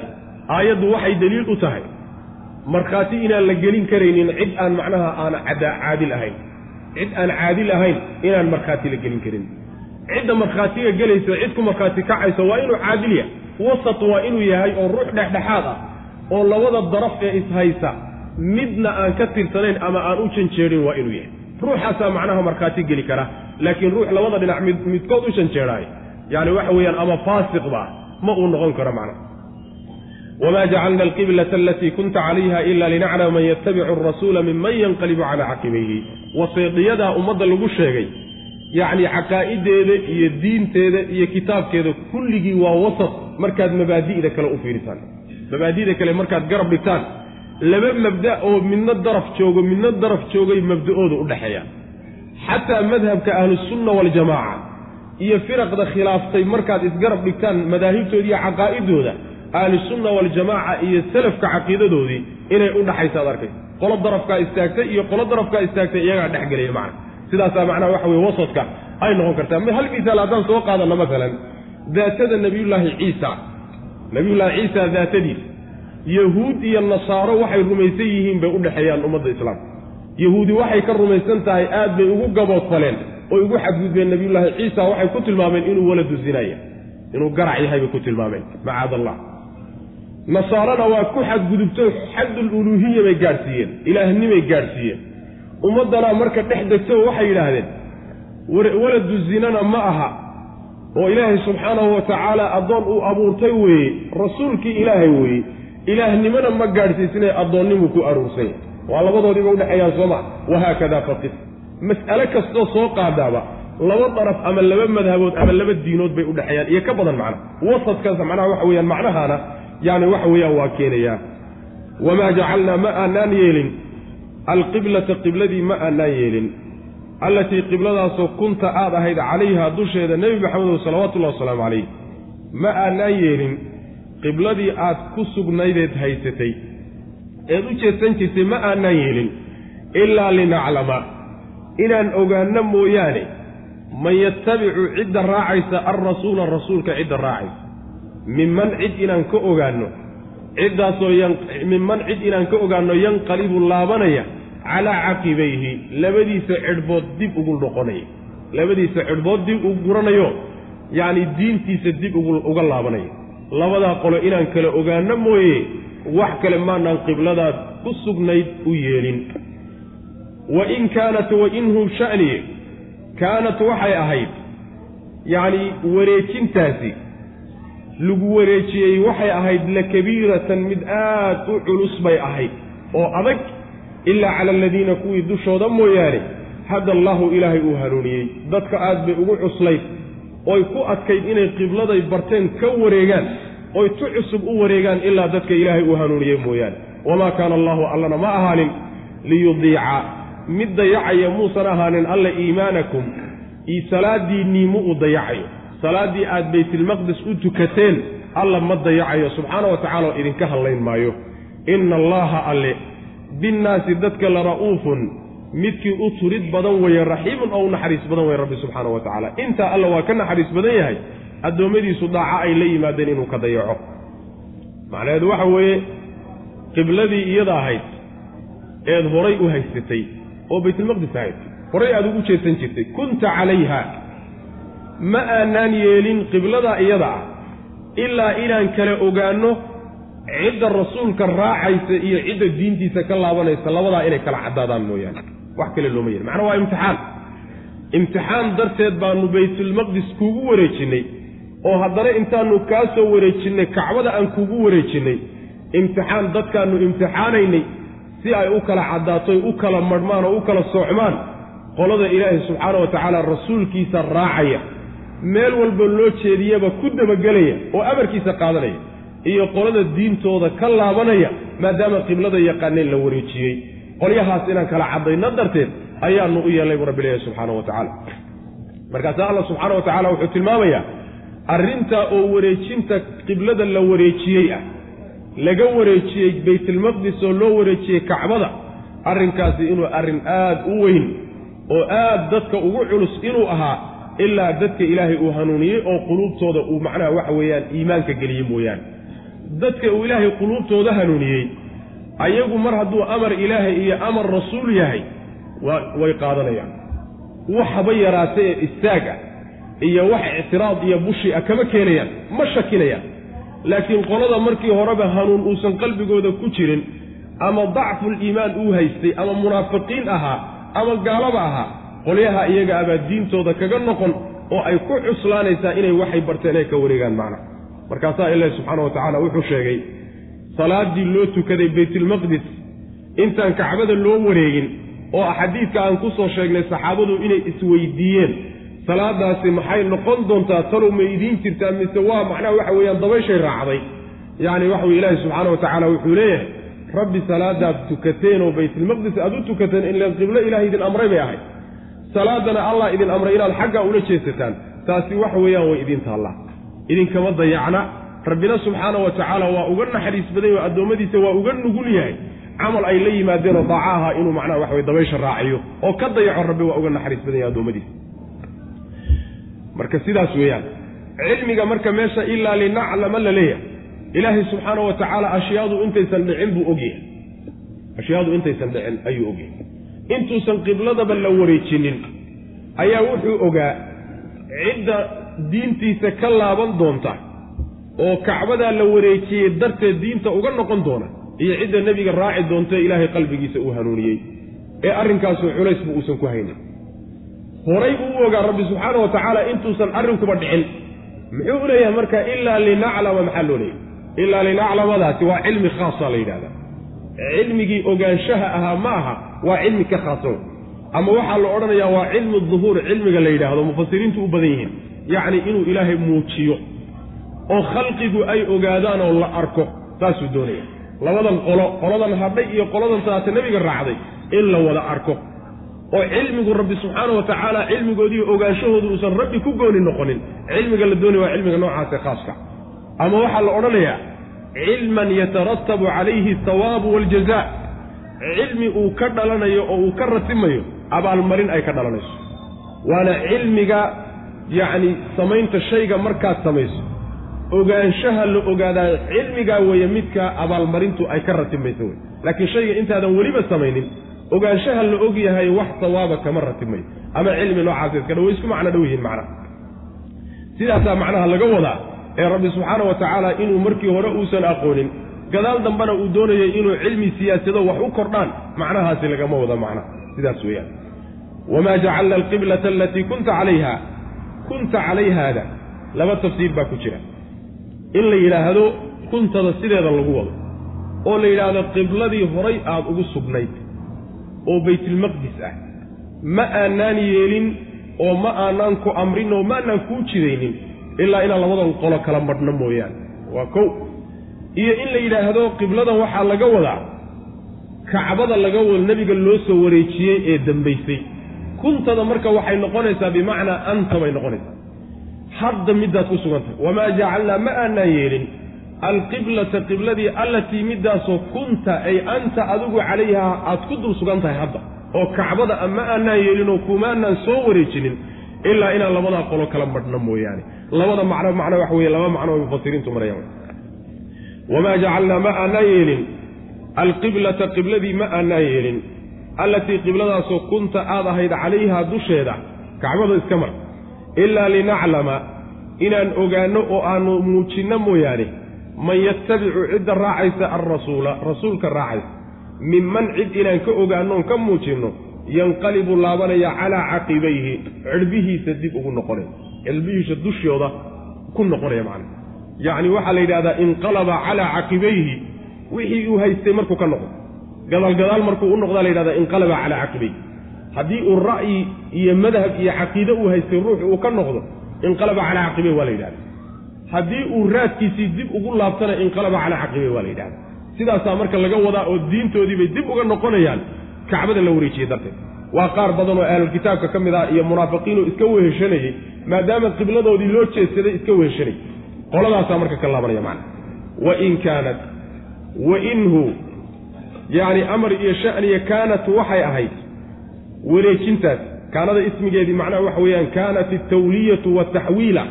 aayaddu waxay daliil u tahay markhaati inaan la gelin karaynin cid aan macnaha aan caadil ahayn cid aan caadil ahayn inaan markhaati la gelin karin. Cidda markhaatiga gelaysa cid ku markhaati kacaysa waa inuu caadil yahay wasat waa inuu yahay oo ruux dhexdhexaad ah oo labada daraf ee ishaysa midna aan ka tirsanayn ama aan u janjeerin waa inuu yahay. Ruuxaasaa macnaha markhaati geli kara laakiin ruux labada dhinac mid midkood u janjeedhaayo yacni waxa weeyaan ama faasiqba ma uu noqon karo macnaha wma jacalna alqiblata alatii kunta calayha ila linaclama man yatabicu arasuula minman yanqalibu calaa caqibayhi waseediyadaa ummadda lagu sheegay yacni caqaa'ideeda iyo diinteeda iyo kitaabkeeda kulligii waa wasat markaad mabaadi'da kale u fiirisaan mabaadi'da kale markaad garab dhigtaan laba mabda oo midna daraf joogo midna daraf joogay mabda'ooda u dhexeeya xataa madhabka ahlusunna waljamaaca iyo firaqda khilaaftay markaad isgarab dhigtaan madaahibtooda iyo caqaa'idooda ahlusunna waljamaaca iyo salafka caqiidadoodii inay u dhaxaysa ad arkaysa qolo darafkaa istaagtay iyo qolo darafkaa istaagtay iyagaa dhexgelaya macna. Sidaasaa macnaha waxa weye wasadka ay noqon kartaa. Hal misaal haddaan soo qaadano masalan daatada nabiyullaahi ciisa nabiyullaahi ciisa daatadiisa yahuud iyo nasaaro waxay rumaysan yihiin bay u dhexeeyaan ummadda islaamka yahuudi waxay ka rumaysan tahay aad bay ugu gaboodfaleen oy ugu xadgudbeen nabiyullaahi ciisa waxay ku tilmaameen inuu waladu zinaya inuu garac yahay bay ku tilmaameen. Macaad allah nasaarana waa ku xadgudubto xaddul uluuhiya bay gaadhsiiyeen ilaahnimay gaadhsiiyeen ummaddanaa marka dhex degto waxay yidhaahdeen waladu zinana ma aha. Oo ilaahay subxaanahu wa tacaala addoon uu abuurtay weeye rasuulkii ilaahay weeye ilaahnimona ma gaadhsiisnay addoonnimuu ku aruursanya waa labadoodiiba udhexeeyaan sooma wahaakadaa faqif mas'ale kastoo soo qaadaaba laba daraf ama laba madhabood ama laba diinood bay udhexeeyaan iyo ka badan macna. Wasadkaas macnaha waxa weeyaan macnahaana yani waxa weeyaan waa keenayaa. Wamaa jacalnaa ma aanaan yeelin. Alqiblata qibladii ma aanaan yeelin. Allatii qibladaasoo kunta aad ahayd calayha dusheeda nebi maxamedow salawatullahi wasalaamu calayh. Ma aanaan yeelin qibladii aad ku sugnaydeed haysatay. Eed u jeedsan jirtay ma aanaan yeelin. Ilaa linaclama. Inaan ogaanno mooyaane. Man yattabicu cidda raacaysa alrasuula rasuulka cidda raacaysa minman cid inaan ka ogaanno ciddaasoo minman cid inaan ka ogaanno yanqalibu laabanaya calaa caqibayhi labadiisa cidhbood dib ugu noqonaya labadiisa cidhbood dib ugu guranayo yacni diintiisa dib uga laabanaya. Labadaa qolo inaan kala ogaanno mooye wax kale maanaan qibladaad ku sugnayd u yeelin. Wa in kaanat wainhu sha'ni kaanat waxay ahayd yacni wareejintaasi lagu wareejiyey waxay ahayd lakabiiratan mid aad u culus bay ahayd oo adag ilaa cala aladiina kuwii dushooda mooyaane hadda allaahu ilaahay uu hanuuniyey. Dadka aad bay ugu cuslayd oy ku adkayd inay qibladay barteen ka wareegaan oy tu cusub u wareegaan ilaa dadka ilaahay uu hanuuniyey mooyaane. Wamaa kaana allaahu allana ma ahaanin liyudiica. Mid dayacaya muusan ahaanin alla iimaanakum io salaadiinnii mu u dayacayo salaaddii aad baytilmaqdis u tukateen alla ma dayacayo subxaana wa tacala oo idinka hadlayn maayo. Inna allaaha alle binnaasi dadka la ra'uufun midkii u turid badan weeye raxiimun oo u naxariis badan weye rabbi subxaana wa tacaala. Intaa alla waa ka naxariis badan yahay addoommadiisu daaca ay la yimaadeen inuu ka dayaco. Macnaheedu waxa weeye qibladii iyada ahayd eed horay u haysatay oo baytulmaqdis ahayd. Horay aada ugu jeesan jirtay kunta calayha ma aanaan yeelin qiblada iyada ah ilaa inaan kala ogaanno cidda rasuulka raacaysa iyo cidda diintiisa ka laabanaysa. Labadaa inay kala caddaadaan mooyaane. Wax kale looma yeelin. Macnaa waa imtixaan. Imtixaan darteed baanu baytulmaqdis kuugu wareejinnay oo haddana intaanu kaa soo wareejinnay kacbada aan kuugu wareejinnay imtixaan dadkaannu imtixaanaynay si ay u kala caddaato u kala madhmaan oo u kala soocmaan qolada ilaahay subxaana wa tacaala rasuulkiisa raacaya meel walba loo jeediyaba ku dabagelaya oo amarkiisa qaadanaya iyo qolada diintooda ka laabanaya maadaama qiblada yaqaaneen la wareejiyey. Qolyahaas inaan kala caddayno darteed ayaanu u yeelnay buu rabbi leeyahay subxaana wa tacaala. Markaasaa allah subxaana wa tacala wuxuu tilmaamayaa arrintaa oo wareejinta qiblada la wareejiyey ah laga wareejiyey baytulmaqdis oo loo wareejiyey kacbada arrinkaasi inuu arrin aad u weyn oo aad dadka ugu culus inuu ahaa ilaa dadka ilaahay uu hanuuniyey oo quluubtooda uu macnaha waxa weeyaan iimaanka geliyey mooyaane. Dadka uu ilaahay quluubtooda hanuuniyey ayagu mar hadduu amar ilaahay iyo amar rasuul yahay way qaadanayaan. Waxaba yaraata ee istaag ah iyo wax ictiraad iyo bushi ah kama keenayaan ma shakinayaan. Laakiin qolada markii horeba hanuun uusan qalbigooda ku jirin ama dacful iimaan uu haystay ama munaafiqiin ahaa ama gaalaba ahaa qolyaha iyaga abaa diintooda kaga noqon oo ay ku cuslaanaysaa inay waxay barteen ay ka wareegaan macna. Markaasaa ilaahi subxaana wa tacaala wuxuu sheegay salaaddii loo tukaday baytulmaqdis intaan kacbada loo wareegin oo xadiidka aan ku soo sheegnay saxaabadu inay isweydiiyeen salaadaasi maxay noqon doontaa talow ma idiin jirtaa? Mise waa macnaha waxa weeyaan dabayshay raacday. Yacni waxa weye ilaahi subxaana wa tacaala wuxuu leeyahay rabbi salaadaad tukateen oo baytulmaqdis aad u tukateen inleen qiblo ilahay idin amray bay ahayd salaadana allah idin amray inaad xaggaa ula jeesataan. Taasi waxa weeyaan way idiin taallaa idinkama dayacna. Rabbina subxaana wa tacaala waa uga naxariis badan oo addoommadiisa waa uga nugul yahay. Camal ay la yimaadeenoo daaca aha inuu macnaha waxa weye dabaysha raaciyo oo ka dayaco rabbi waa uga naxariis badan yahay addoommadiisa marka sidaas weeyaan cilmiga marka meesha ilaa linaclama la leeyahay. Ilaahay subxaana wa tacaala ashyaadu intaysan dhicin buu ogyahay. Ashyaadu intaysan dhicin ayuu ogyahay intuusan qibladaba la wareejinin. Ayaa wuxuu ogaa cidda diintiisa ka laaban doonta oo kacbadaa la wareejiyey darteed diinta uga noqon doona iyo cidda nebiga raaci doonta ilaahay qalbigiisa uu hanuuniyey. Ee arrinkaasu culaysba uusan ku haynin. Horay buu u ogaa rabbi subxaana wa tacaala intuusan arrinkuba dhicin. Muxuu u leeyahay marka ilaa linaclama maxaa loo leeyahy ilaa linaclamadaasi waa cilmi khaasa la yidhahdaa cilmigii ogaanshaha ahaa ma aha waa cilmi ka khaasan ama waxaa la odhanayaa waa cilmu duhuur cilmiga la yidhaahdo mufasiriintu u badan yihiin. Yacni inuu ilaahay muujiyo oo khalqigu ay ogaadaan oo la arko saasuu doonaya. Labadan qolo qoladan hadhay iyo qoladan taata nebiga raacday in la wada arko. Oo cilmigu rabbi subxaana wa tacaala cilmigoodiiyo ogaanshahoodu uusan rabbi ku gooni noqonin cilmiga la doonaya waa cilmiga noocaasee khaaska. Ama waxaa la odhanayaa cilman yataratabu calayhi athawaabu waaljaza cilmi uu ka dhalanayo oo uu ka ratimayo abaalmarin ay ka dhalanayso. Waana cilmiga yacni samaynta shayga markaad samayso. Ogaanshaha la ogaadaa cilmigaa weeye midka abaalmarintu ay ka ratimayso wey laakiin shayga intaadan weliba samaynin ogaanshaha la og yahay wax sawaaba kama ratimayo ama cilmi noocaas iska dha way isku macno dhow yihiin macnaha. Sidaasaa macnaha laga wadaa ee rabbi subxaana wa tacaala inuu markii hore uusan aqoonin gadaal dambena uu doonayay inuu cilmi siyaasado wax u kordhaan. Macnahaasi lagama wada macnaha sidaas weeyaan. Wamaa jacalna alqiblata alatii kunta calayha. Kunta calayhaada. Laba tafsiir baa ku jira. In la yidhaahdo kuntada sideeda lagu wado. Oo la yidhaahdo qibladii horay aada ugu sugnayd. Oo baytulmaqdis ah. Ma aanaan yeelin oo ma aanaan ku amrin oo ma aanaan kuu jidaynin. Ilaa inaan labadan qolo kala madhno mooyaane. Waa kow iyo in la yidhaahdo qibladan waxaa laga wadaa kacbada laga wado nebiga loo soo wareejiyey ee dambaysay. Kuntada marka waxay noqonaysaa bimacnaa anta bay noqonaysaa. Hadda middaad ku sugantahay wamaa jacalnaa ma aanaan yeelin alqiblata qibladii allatii middaasoo kunta ay anta adigu calayhaa aad ku dul sugan tahay hadda oo kacbada ma aanaan yeelinoo kumaanaan soo wareejinin ilaa inaan labadaa qolo kala madhno mooyaane. Labada macno macno waxa weye laba macno ay mufasiriintu marayaan wamaa jacalnaa ma aanaan yeelin alqiblata qibladii ma aanaan yeelin allatii qibladaasoo kunta aad ahayd calayhaa dusheeda kacbada iska mar ilaa linaclama inaan ogaanno oo aanu muujinno mooyaane man yattabicu cidda raacaysa alrasuula rasuulka raacaysa minman cid inaan ka ogaannoon ka muujinno yanqalibu laabanaya calaa caqibayhi cirbihiisa dib ugu noqonaya cirbihiisa dushooda ku noqonaya macna yacni waxaa la yidhahdaa inqalaba calaa caqibayhi wixii uu haystay markuu ka noqdo. Gadaalgadaal markuu u noqdaa la yidhahdaa inqalaba calaa caqibayhi haddii uu ra'yi iyo madhab iyo caqiide uu haystay ruuxu uu ka noqdo inqalaba calaa caqibayhi waa la yidhahda haddii uu raadkiisii dib ugu laabtana inqalaba calaa caqibayhi waa la yidhahda sidaasaa marka laga wadaa oo diintoodiibay dib uga noqonayaan kacbada la wareejiyey darteed. Waa qaar badan oo ahlulkitaabka ka mid ah iyo munaafiqiinoo iska weheshanayey maadaama qibladoodii loo jeedsaday iska weheshanay qoladaasaa marka ka laabanaya macna wain kaanat wainhu yacni amar iyo shaniya kaanat waxay ahayd wareejintaas. Kaanada ismigeedii macnaha waxa weeyaan kaanat altawliyatu wataxwiila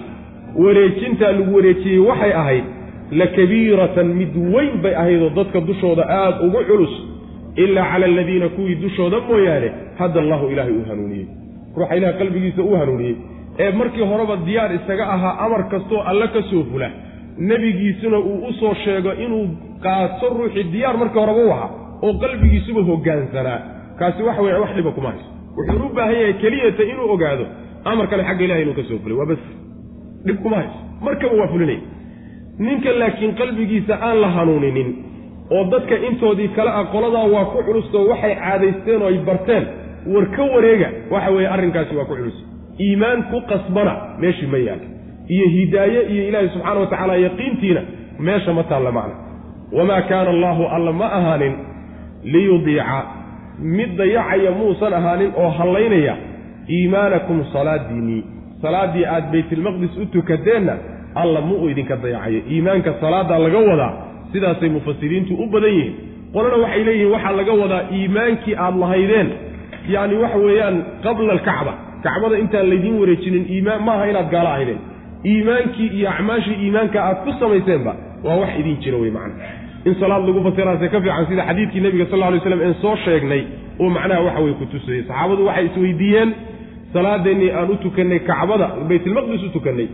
wareejintaa lagu wareejiyey waxay ahayd la kabiiratan mid weyn bay ahaydoo dadka dushooda aada ugu culus. Ilaa cala aladiina kuwii dushooda mooyaane hadda allahu ilaahay uu hanuuniyey. Ruuxa ilaah qalbigiisa uu hanuuniyey ee markii horeba diyaar isaga ahaa amar kastoo alle ka soo fula nebigiisuna uu u soo sheego inuu qaato ruuxii diyaar markii horeba u ahaa oo qalbigiisuba hoggaansanaa kaasi waxa weya wax dhiba kuma hayso. Wuxuu u baahan yahay keliyata inuu ogaado amarkale xagga ilahay inuu ka soo fulay. Waa bas. Dhib kuma hayso. Markaba waa fulinaya ninka laakiin qalbigiisa aan la hanuuninin oo dadka intoodii kale ah qoladaa waa ku culustoo waxay caadaysteen oo ay barteen war ka wareega. Waxa weeye arrinkaasi waa ku culus iimaan ku qasbana meeshii ma yaal. Iyo hidaaye iyo ilaahi subxaana wa tacaala yaqiintiina meesha ma taalla macna. Wamaa kaana allaahu alla ma ahaanin liyudiica. Mid dayacaya muusan ahaanin oo hallaynaya iimaanakum salaadiinii salaaddii aad baytilmaqdis u tukateenna alla mu uu idinka dayacayo. Iimaanka salaaddaa laga wadaa sidaasay mufasiriintu u badan yihiin. Qolana waxay leeyihiin waxaa laga wadaa iimaankii aad lahaydeen. Yacni waxa weeyaan qabla alkacba kacbada intaan laydiin wareejinin iimaan maaha inaad gaalo ahaydeen. Iimaankii iyo acmaashii iimaanka aad ku samayseenba waa wax idiin jira wey macna. In salaad lagu fasiraase ka fiican sida xadiidkii nebiga sal lla lay slam een soo sheegnay oo macnaha waxa weye ku tusayey saxaabadu waxay isweydiiyeen salaadeennii aan u tukannay kacbada baytilmaqdis u tukannay.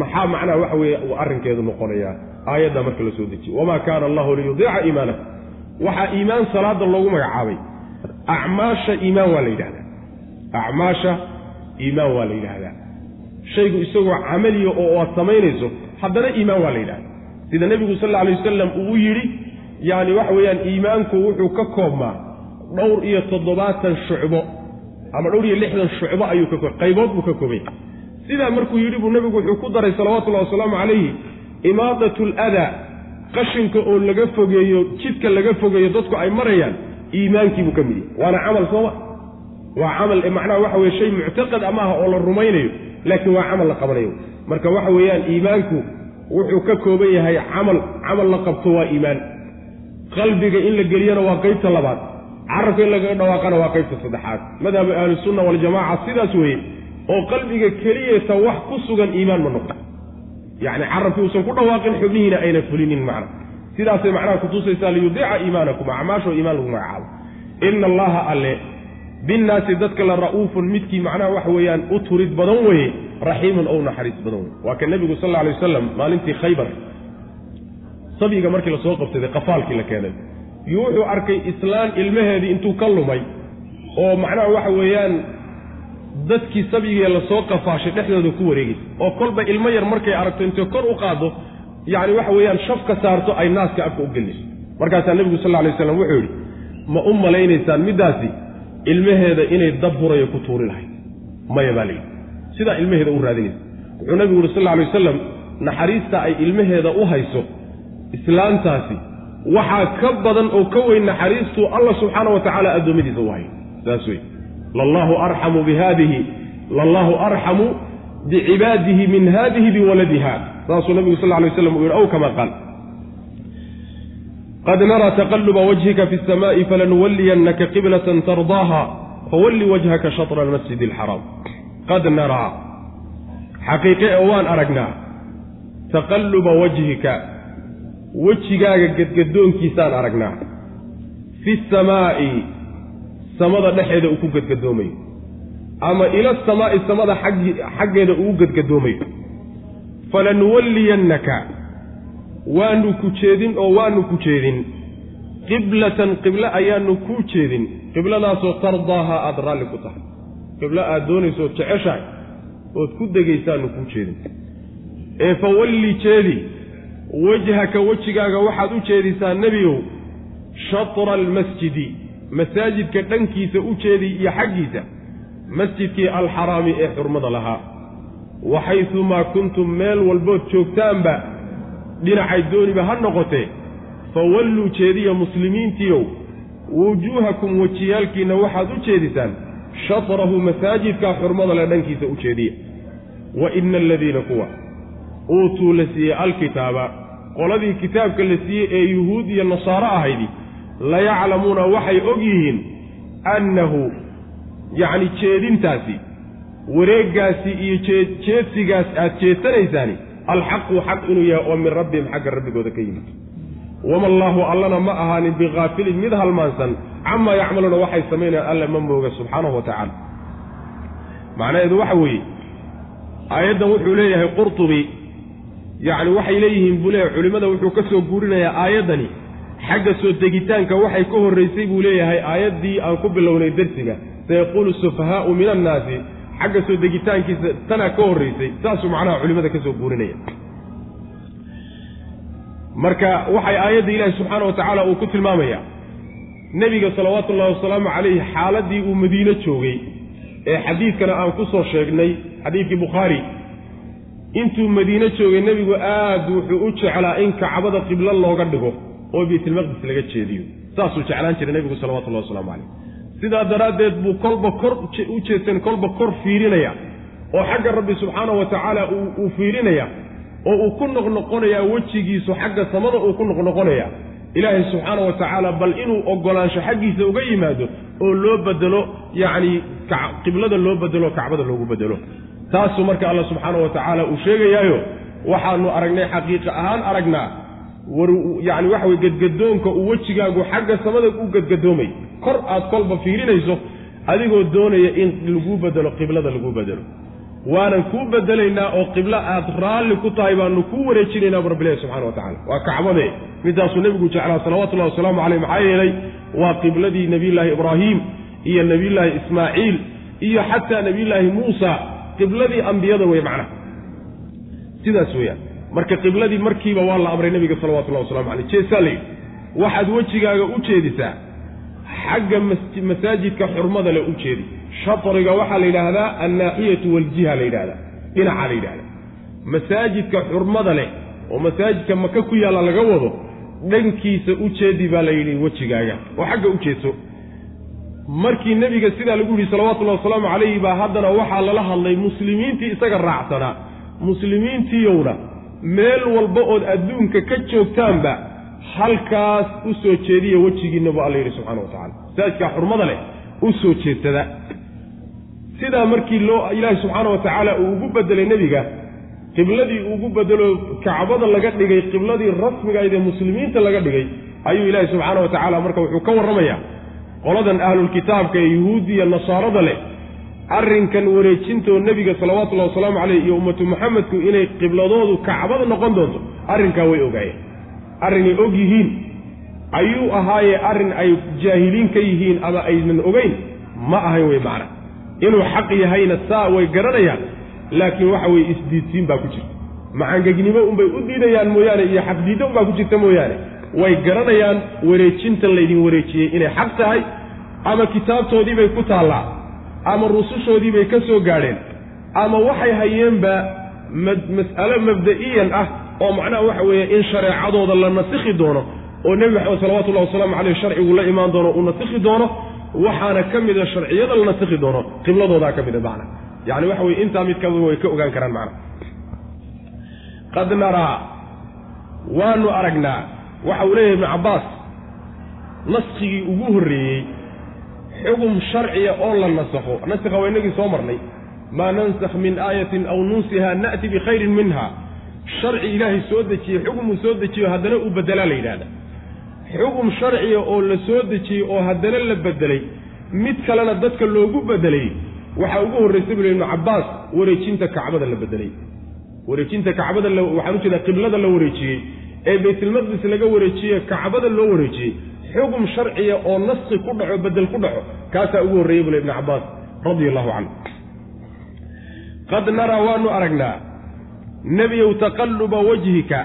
Maxaa macnaha waxa weeye uu arrinkeedu noqonayaa? Aayaddaa marka la soo dejiye wamaa kaana allahu liyudiica iimaanakum waxaa iimaan salaada loogu magacaabay. Acmaasha iimaan waa la yidhahdaa. Acmaasha iimaan waa la yidhaahdaa. Shaygu isagoo camaliya oo aad samaynayso haddana iimaan waa la yidhahdaa sida nebigu sal alay wasalam uu yidhi yacni waxa weeyaan iimaanku wuxuu ka koobmaa dhowr iyo toddobaatan shucbo ama dhowr iyo lixdan shucbo ayuu ka koob qaybood buu ka koobay. Sidaa markuu yidhi buu nebigu wuxuu ku daray salawatullahi wasalaamu calayhi imaadatu aladaa qashinka oo laga fogeeyo jidka laga fogeeyo dadku ay marayaan iimaankiibuu ka mid yahy waana camal sooma waa camal macnaha waxa weye shay muctaqad ama aha oo la rumaynayo laakiin waa camal la qabanayo. Marka waxa weeyaan iimaanku wuxuu ka kooban yahay camal camal la qabto waa iimaan. Qalbiga in la geliyana waa qaybta labaad. Carabka in lagaga dhawaaqana waa qaybta saddexaad. Madhabu ahlisunna waljamaca sidaas weeye oo qalbiga keliyata wax ku sugan iimaan ma noqdo. Yacni carabkii uusan ku dhawaaqin xubnihiina ayna fulinin macna. Sidaasay macnaha kutusaysaa liyudiica iimaanakum acmaashoo iimaan lagu magacaabo. Ina allaha alle binnaasi dadka la ra'uufun midkii macnaha waxa weeyaan u turid badan weeye raxiimun ou naxariis badan weye waa ka nebigu sal alay wasalam maalintii khaybar. Sabiga markii la soo qabsaday qafaalkii la keenay. Iyo wuxuu arkay islaan ilmaheedii intuu ka lumay oo macnaha waxa weeyaan dadkii sabigee la soo qafaashay dhexdooda ku wareegaysa oo kolba ilmo yar markay aragto intay kor u qaaddo yacni waxa weeyaan shafka saarto ay naaska afka u gelinayso markaasaa nebigu sal alay waslam wuxuu yidhi ma u malaynaysaan middaasi ilmaheeda inay dab burayo ku tuuri lahayd. Maya baa layidhi sidaa ilmaheeda u raadinaysa. Wuxuu nebigu yuri sal alay wasalam naxariista ay ilmaheeda u hayso islaantaasi waxaa ka badan oo ka weyn naxariistuu allah subxaana wa tacaala addoommadiisa u hayo saas wey lallahu arxamu bihadihi lallahu arxamu bicibaadihi min hadihi biwaladiha saasuu nabigu sal lay waslam uu yihi ow kama qaal qad naraa taqaluba wajhika fi اsamaai falanuwaliyannaka qiblata tardaaha fawalli wajhaka shatra almasjidi alxaraam qad naraa xaqiiqe ee waan aragnaa taqaluba wajhika wejigaaga gadgadoonkiisaan aragnaa fi samaa'i samada dhexeeda uu ku gadgadoomayo ama ila samaa'i samada xaggeeda uu gadgadoomayo falanuwalliyannaka waanu ku jeedin oo waanu ku jeedin. Qiblatan qiblo ayaanu kuu jeedin. Qibladaasoo tardaaha aada raalli ku tahay. Qiblo aada doonayso jeceshahay ood ku degaysaanu kuu jeedin. Ee fawalli jeedi wajhaka wejigaaga waxaad u jeedisaa nebigow shatra almasjidi masaajidka dhankiisa u jeedi iyo xaggiisa masjidkii alxaraami ee xurmada lahaa. Wa xaysumaa kuntum meel walbood joogtaanba dhinacay dooniba ha noqotee fawalluu jeediya muslimiintiiow wujuuhakum wejiyaalkiinna waxaad u jeedisaan shatrahu masaajidkaa xurmada le dhankiisa u jeediya. Wa ina aladiina kuwa uutuu la siiyey alkitaaba qoladii kitaabka la siiyey ee yuhuud iyo nasaaro ahaydi layaclamuuna waxay og yihiin annahu yacni jeedintaasi wareeggaasi iyo jeedsigaas aad jeesanaysaani alxaqu xaq inuu yahay oo min rabbihim xagga rabbigooda ka yimid. Wama allaahu allana ma ahaanin bikaafilin mid halmaansan camaa yacmaluuna waxay samaynayaan alla ma mooga subxaanahu wa tacaala. Macnaheedu waxa weeye aayaddan wuxuu leeyahay qurtubi yacni waxay leeyihiin buu leeyahay culimmada wuxuu ka soo guurinayaa aayaddani xagga soo degitaanka waxay ka horraysay buu leeyahay aayaddii aan ku bilownay dersiga sayaquulu sufahaau min annaasi xagga soo degitaankiisa tanaa ka horraysay saasuu macnaha culimmada ka soo guurinaya. Marka waxay aayadda ilaahi subxaana wa tacaala uu ku tilmaamayaa nebiga salawaatu ullahi wasalaamu calayhi xaaladdii uu madiine joogay ee xadiidkana aan ku soo sheegnay xadiidkii bukhaari intuu madiine joogay nebigu aad wuxuu u jeclaa in kacbada qiblo looga dhigo oo baytilmaqdis laga jeediyo. Saasuu jeclaan jiray nebigu salawatullahi wasalaamu calayh sidaa daraaddeed buu kolba kor u jeedsan kolba kor fiirinaya oo xagga rabbi subxaanahu wa tacaala uu fiirinaya oo uu ku noqnoqonayaa wejigiisu xagga samada uu ku noqnoqonaya. Ilaahay subxaana wa tacaala bal inuu ogolaansho xaggiisa uga yimaado oo loo bedelo yacni qiblada loo bedelo kacbada loogu bedelo. Taasuu marka alla subxaana wa tacaala uu sheegayaayo waxaanu aragnay xaqiiqa ahaan aragnaa war yacni waxa weye gedgadoonka uu wejigaagu xagga samada u gedgadoomay kor aad kolba fiirinayso adigoo doonaya in laguu bedelo qiblada laguu bedelo. Waanan kuu bedelaynaa oo qiblo aad raalli ku tahay baanu kuu wareejinaynaa bu rabbilahi subxana wa tacala waa kacbade midaasuu nebigu jeclaa salawatullahi wasalaamu caleyh maxaa yeelay? Waa qibladii nebiyullaahi ibraahiim iyo nebiyullaahi ismaaciil iyo xataa nebiyullaahi muusa. Qibladii ambiyada wey macnaha sidaas weeyaan marka qibladii markiiba waa la amray nebiga salawatullahi waslamu caleyh jeesaa la yidhi waxaad wejigaaga u jeedisaa xagga masaajidka xurmada le u jeedi. Shatriga waxaa la yidhaahdaa annaaxiyatu waljiha la yidhahdaa dhinaca la yidhahdaa masaajidka xurmada leh oo masaajidka maka ku yaalla laga wado dhankiisa u jeedi baa la yidhi wejigaaga oo xagga u jeedso markii nebiga sidaa lagu yidhi salawatullahi wasalaamu calayhi baa haddana waxaa lala hadlay muslimiintii isaga raacsanaa muslimiintiyowna meel walba ood adduunka ka joogtaanba halkaas u soo jeediya wejigiinna bu alla yidhi subxana wa tacala masaajidkaa xurmada leh u soo jeedsada. Sidaa markii loo ilaahi subxaana wa tacaala uu ugu bedelay nebiga qibladii ugu bedelo kacbada laga dhigay qibladii rasmigayd ee muslimiinta laga dhigay ayuu ilaahi subxaana wa tacaala marka wuxuu ka warramayaa qoladan ahlulkitaabka ee yuhuudiya nasaarada leh arrinkan wareejintoo nebiga salawatullahi wasalaamu caleyh iyo ummatu maxamedku inay qibladoodu kacbada noqon doonto arrinkaa way ogaayeen. Arrinay og yihiin ayuu ahaayee arrin ay jaahiliin ka yihiin ama aynan ogeyn ma ahayn wey macna. Inuu xaq yahayna saa way garanayaan laakiin waxa weye isdiidsiin baa ku jirta. Macangegnimo unbay u diidayaan mooyaane iyo xaqdiiddo unbaa ku jirta mooyaane. Way garanayaan wareejintan laydin wareejiyey inay xaq tahay ama kitaabtoodiibay ku taallaa ama rusushoodiibay ka soo gaadheen ama waxay hayeenba mas'alo mabda'iyan ah oo macnaha waxa weeye in shareecadooda la nasikhi doono oo nebi maxamed salawatullahi wasalaamu caleyh sharcigu la imaan doono uu nasikhi doono waxaana ka mida sharciyada la nasikhi doono qibladoodaa ka mida macna yacni waxa weye intaa mid kamida way ka ogaan karaan macna qad naraa waanu aragnaa waxa uu leeyahay ibnu cabbaas naskigii ugu horreeyey xugum sharciya oo la nasakho. Nasikha waa inagii soo marnay. Maa nansakh min aayatin aw nunsiha na'ti bikhayrin minha. Sharci ilaahay soo dejiyey xugumuu soo dejiyo haddana uu bedelaa la yidhahda xugum sharciya oo la soo dejiyey oo haddana la bedelay mid kalena dadka loogu bedelay waxaa ugu horraysay buli ibnu cabbaas wareejinta kacbada la bedelay wareejinta kacbada waxaan u jeedaa qiblada la wareejiyey ee baytulmaqdis laga wareejiyey kacbada loo wareejiyey xugum sharciya oo naski ku dhaco bedel ku dhaco. Kaasaa ugu horreeyey bule ibnu cabbaas radia allahu canhu qad naraa waanu aragnaa nebiyow taqalluba wajhika.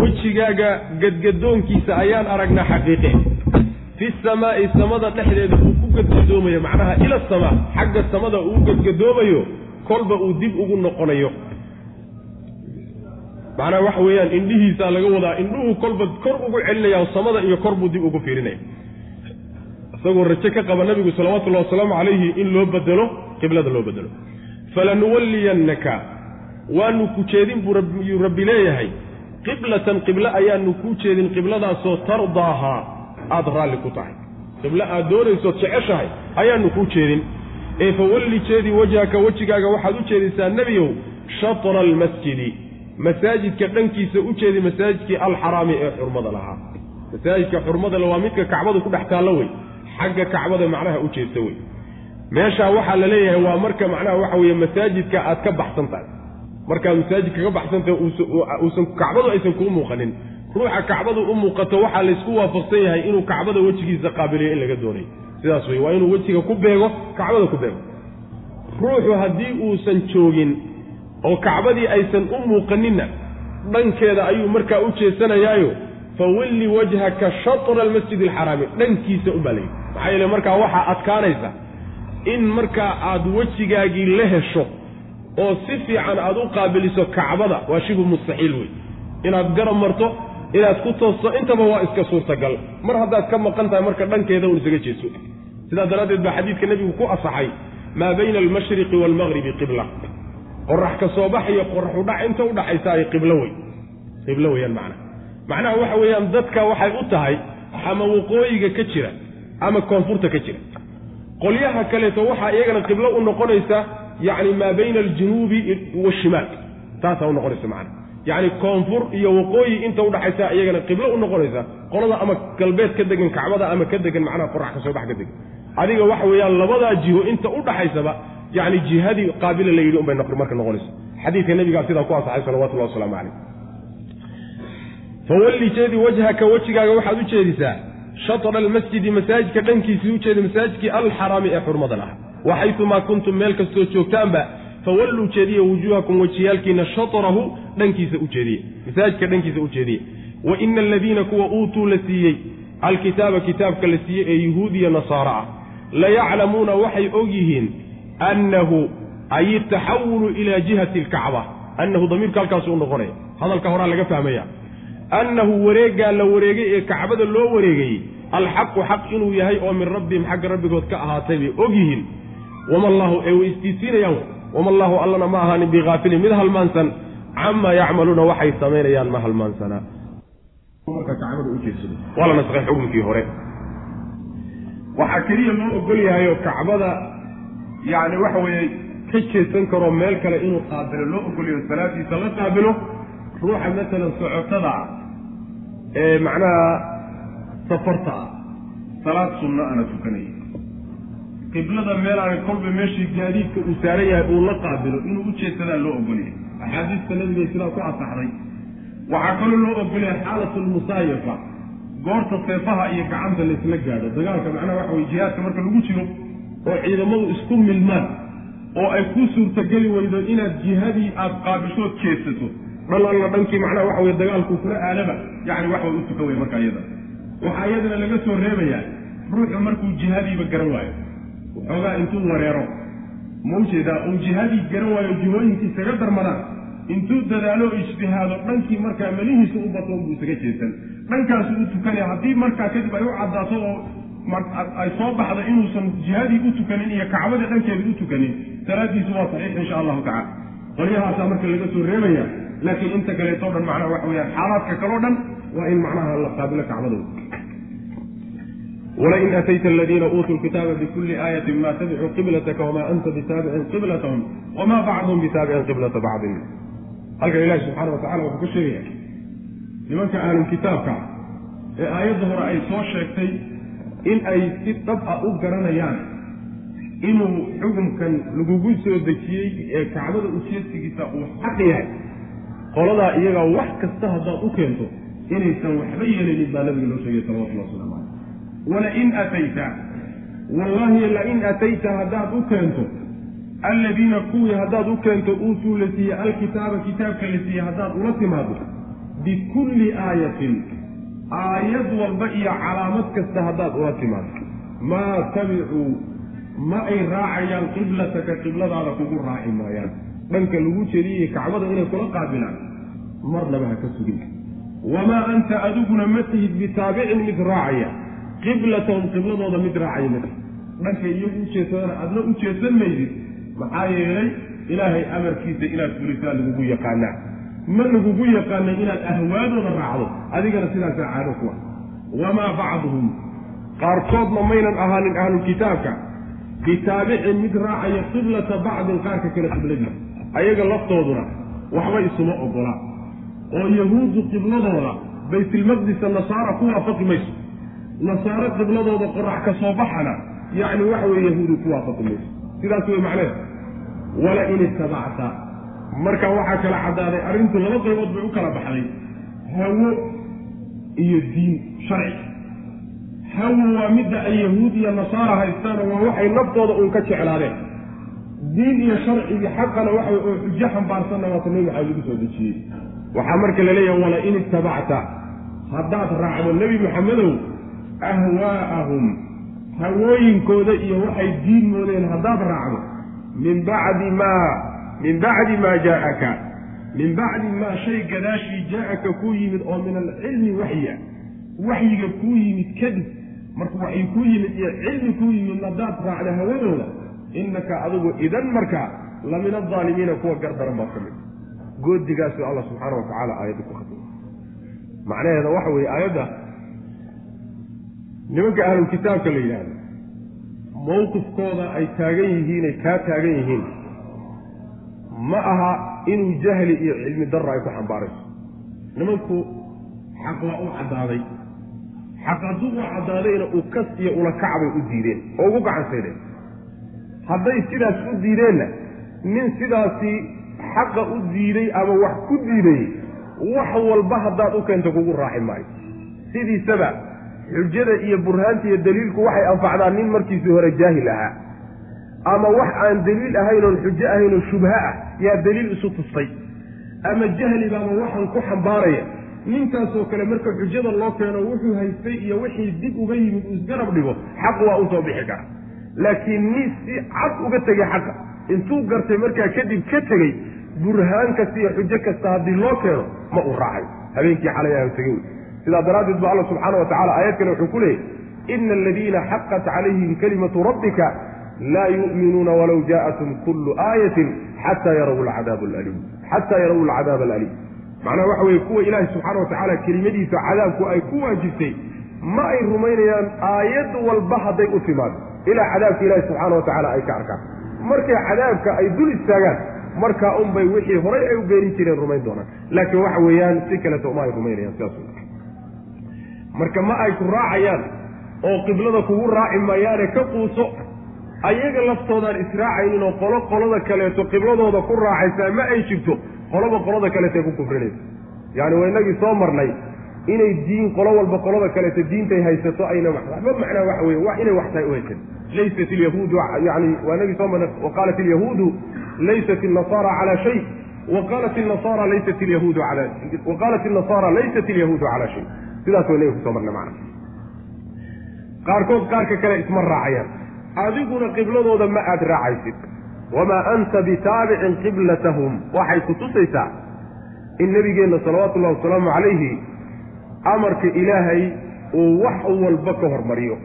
Wejigaaga gadgadoonkiisa ayaan aragnaa xaqiiqe. Fi samaa'i samada dhexdeeda uu ku gadgadoomayo macnaha ila samaa xagga samada uu gadgadoomayo kolba uu dib ugu noqonayo macnaha waxa weeyaan indhihiisaa laga wadaa indhuhu kolba kor ugu celinaya samada iyo kor buu dib ugu fiirinaya isagoo raje ka qaba nabigu salawatullahi wasalaamu calayhi in loo bedelo qiblada loo bedelo. Falanuwalliyannaka waanu ku jeedin buu rabbi leeyahay. Qiblatan qiblo ayaanu kuu jeedin qibladaasoo tardaahaa aada raalli ku tahay. Qiblo aad doonaysood jeceshahay ayaanu kuu jeedin. Ee fawalli jeedi wajhaka wejigaaga waxaad u jeedisaa nebiyow shatra almasjidi masaajidka dhankiisa u jeedi masaajidkii alxaraami ee xurmada lahaa. Masaajidka xurmada le waa midka kacbadu ku dhex taallo wey. Xagga kacbada macnaha u jeedsa wey. Meeshaa waxaa la leeyahay waa marka macnaha waxa weeye masaajidka aad ka baxsan tahay. Markaad masaajidka ka baxsan tahay uusan kacbadu aysan kuu muuqanin. Ruuxa kacbadu u muuqato waxaa laysku waafaqsan yahay inuu kacbada wejigiisa qaabiliyo in laga doonay. Sidaas wey waa inuu wejiga ku beego kacbada ku beego. Ruuxu haddii uusan joogin oo kacbadii aysan u muuqaninna dhankeeda ayuu markaa u jeesanayaayo fawalli wajhaka shatra almasjid alxaraami dhankiisa unbaa layidhi maxaa yeele markaa waxaa adkaanaysa in markaa aad wejigaagii la hesho oo si fiican aad u qaabiliso kacbada waa shibu mustaxiil wey inaad garab marto inaad ku toosto intaba waa iska suurtagal. Mar haddaad ka maqan tahay marka dhankeeda un isaga jeeso sidaa daraaddeed baa xadiidka nebigu ku asaxay maa bayna almashriqi waalmaqribi qibla qorax ka soo bax iyo qorax udhac inta udhaxaysa ay qiblo wey qiblo weeyaan macnaha macnaha waxa weeyaan dadka waxay u tahay ama waqooyiga ka jira ama koonfurta ka jira. Qolyaha kaleeto waxaa iyagana qiblo u noqonaysa yacni maa bayna aljunuubi washimaal taasaa u noqonaysa macnaha yacni koonfur iyo waqooyi inta udhaxaysa iyagana qiblo u noqonaysa qolada ama galbeed ka degan kacbada ama ka degan macnaha qorax ka soo bax ka degan adiga waxa weeyaan labadaa jiho inta udhaxaysaba yani jihadii qaabila la yidhi unbay marka noqonaysa xadiidka nabigaa sidaa ku asaxay salawatullahi wasalaamu calayh fawalli jeedi wajhaka wejigaaga waxaad u jeedisaa shatra almasjidi masaajidka dhankiisii u masaajidkii alxaraami ee xurmada laha waxaytumaa kuntum meel kastoo joogtaanba fawalluu jeediya wujuuhakum wejiyaalkiina shatrahu dhankiisa u jeediye masaajidka dhankiisa u jeediye wa ina aladiina kuwa uutuu la siiyey alkitaaba kitaabka la siiyey ee yuhuudiya nasaara ah layaclamuuna waxay og yihiin annahu ay taxawulu ilaa jihati alkacba annahu damiirka halkaasu u noqonaya hadalka horaa laga fahmaya annahu wareeggaa la wareegay ee kacbada loo wareegayey alxaqu xaq inuu yahay oo min rabbihim xagga rabbigood ka ahaatay bay og yihiin wama allaahu ee way istiisiinayaan wama allaahu allana ma ahaanin bihaafilin mid halmaansan camaa yacmaluuna waxay samaynayaan ma hore waxaa keliya loo ogol yahay oo kacbada yacni waxa weeye ka jeesan karoo meel kale inuu qaabilo loo ogolyayo salaadiisa la qaabilo ruuxa masalan socotada ah ee macnaha safarta ah. Salaad sunno ana tukanaya qiblada meel aanay kolba meeshii gaadiidka uu saaran yahay uu la qaabilo inuu u jeedsadaa loo ogolyahay axaadiista nabigay sidaa ku asaxday. Waxaa kaloo loo ogolyahay xaalatu lmusaayafa goorta seefaha iyo gacanta laysla gaadho. Dagaalka macnaha waxa weye jihaadka marka lagu jiro oo ciidamadu isku milmaan oo ay ku suurtageli weydo inaad jihadii aad qaabishood jeedsato dhan alla dhankii macnaha waxa weye dagaalkuu kula aadaba yacni wax way u tukan wey marka iyada waxaa iyadana laga soo reebayaa ruuxu markuu jihadiiba garan waayo waxoogaa intuu wareero. Ma u jeedaa uu jihadii garan waayo jihooyinkii isaga darmadaan intuu dadaalo ijtihaado dhankii markaa melihiisa u bato buu isaga jeesan. Dhankaasu u tukanaya haddii markaa kadib ay u caddaato oo ay soo baxdo inuusan jihadii u tukanin iyo kacbadii dhankeeda u tukanin salaadiisu waa saxiix insha allahu tacala qolyahaasaa marka laga soo reebaya laakiin inta kaleetoo dhan macnaha waxa weyaan xaalaadka kaleo dhan waa in macnaha la qaabilo kacbadooda. Wlain atayta aladiina uutuu lkitaaba bikulli aayatin ma tabicuu qiblataka wamaa anta bitaabicin qiblatahum wamaa bacduhum bitaabicin qiblata bacdin. Halkan ilahi subxaana wa tacala wuxuu ka sheegaya nimanka ahlul kitaabka ee aayadda hore ay soo sheegtay in ay si dhab a u garanayaan inuu xukumkan lagugu soo dejiyey ee kacbada ujeedsigiisa uu xaq yahay. Qoladaa iyagaa wax kasta haddaad u keento inaysan waxba yeelaynin baa nabiga loo sheegay salawatullah waslamu caleyh walain atayta wallaahi lain atayta haddaad u keento alladiina kuwii haddaad u keento uutuu la siiyey alkitaaba kitaabka la siiyey haddaad ula timaado bikulli aayatin aayad walba iyo calaamad kasta haddaad ula timaado. Maa tabicuu ma ay raacayaan qiblataka qibladaada kugu raaci maayaan. Dhanka lagu jeliyey kacbada inay kula qaabilaan marnaba ha ka sugin. Wamaa anta adiguna ma tihid bitaabicin mid raacaya. Qiblatahum qibladooda mid raacaya ma tihid. Dhanka iyagu ujeedsadana adna u jeedsan maydid maxaa yeelay ilaahay amarkiisa inaad fulisaa lagugu yaqaanaa ma lagugu yaqaanay inaad ahwaadooda raacdo adigana sidaasaa caado ku ah. Wamaa bacduhum qaarkoodna maynan ahaanin ahlulkitaabka bitaabicin mid raacaya qiblata bacdin qaarka kale qibladiisa ayaga laftooduna waxba isuma ogola. Oo yahuuddu qibladooda baytilmaqdisa nasaara ku waafaqi mayso. Nasaaro qibladooda qorax ka soo baxana yacni waxa weye yahuudu ku waafaqi mayso. Sidaas wey macneed wala in itabacta marka waxaa kala caddaaday arrintu laba qaybood bay u kala baxday. Hawo iyo diin sharci. Hawo waa midda ay yahuud iyo nasaara haystaano waa waxay naftooda uun ka jeclaadeen. Diin iyo sharcigii xaqana waxa oo xujo xambaarsanna waata nebi maxamed lagu soo dejiyey. Waxaa marka la leeyahay wala in itabacta haddaad raacdo nebi maxamedow ahwaa'ahum hawooyinkooda iyo waxay diin moodeen haddaad raacdo min bacdi maa min bacdi maa jaaaka min bacdi maa shay gadaashii jaa-aka kuu yimid oo min alcilmi waxya waxyiga kuu yimid kadib marka waxay kuu yimid iyo cilmi kuu yimid haddaad raacda hawadooda innaka adigu idan markaa la min aldaalimiina kuwa gardaran baad ka mid goodigaasuu allah subxaana wa tacaala aayadda ku khatimay macnaheeda waxa weeye aayadda nimanka ahlulkitaabka la yidhaahdo mawqifkooda ay taagan yihiinay kaa taagan yihiin ma aha inuu jahli iyo cilmi darra ay ku xambaarayso nimanku xaq waa u caddaaday. Xaq hadduu u caddaadayna uu kas iyo ulakac bay u diideen oo ugu gacansaydeen. Hadday sidaas u diideenna nin sidaasi xaqa u diiday ama wax ku diiday wax walba haddaad u keento kugu raaci maayo. Sidiisaba xujada iyo burhaanta iyo daliilku waxay anfacdaan nin markiisii hore jaahil ahaa ama wax aan daliil ahayn oon xujo ahayn shubha ah yaa daliil isu tustay. Ama jahlibaama waxaan ku xambaaraya ninkaasoo kale marka xujada loo keeno wuxuu haystay iyo wixii dib uga yimid uu isgarab dhigo xaq waa u soo bixi kara laakiin nin si cad uga tegay xaqa. Intuu gartay markaa kadib ka tegey burhaan kasta iyo xujo kasta haddii loo keeno ma uu raacay. Habeenkii xalay ah tegey wey. Sidaa daraaddeed ba alla subxaana wa tacala aayad kale wuxuu ku leeyay ina aladiina xaqat calayhim kalimatu rabbika laa yu'minuuna walow jaa'atum kullu aayatin xataa yaraw alcadaab alaliim xataa yaraw alcadaab alaliim macnaha waxa weeye kuwa ilaahay subxaana wa tacaala kelimadiisa cadaabku ay ku waajibtay ma ay rumaynayaan aayad walba hadday u timaado ilaa cadaabka ilaahi subxaana wa tacaala ay ka arkaan markay cadaabka ay dul istaagaan markaa unbay wixii horay ay u beenin jireen rumayn doonaan laakiin waxa weeyaan si kaleto uma ay rumaynayaan sidaas marka ma ay ku raacayaan oo qiblada kugu raaci maayaane ka quuso ayaga laftoodaan israacaynin oo qolo qolada kaleeto qibladooda ku raacaysaa ma ay jirto qoloba qolada kaleetay ku kufrinaysa yaani waa inagii soo marnay inay diin qolo walba qolada kaleeto diintay haysato ayna waxba macnaa waxa weye waa inay wax tahay u haysan laysat ilyahuudu yani waa inagii soo marnay waqaalat ilyahuudu laysat ilnasaara calaa shay waqaalat ilnasaara laysat ilyahuudu ala waqaalat ilnasaara laysat ilyahuudu calaa shay. Sidaas waa inaga ku soo marnay macna. Qaarkood qaarka kale isma raacayaan adiguna qibladooda ma aad raacaysid. Wamaa anta bitaabicin qiblatahum. Waxay ku tusaysaa in nebigeenna salawaatullahi wasalaamu calayhi amarka ilaahay uu wax walba ka hormariyo.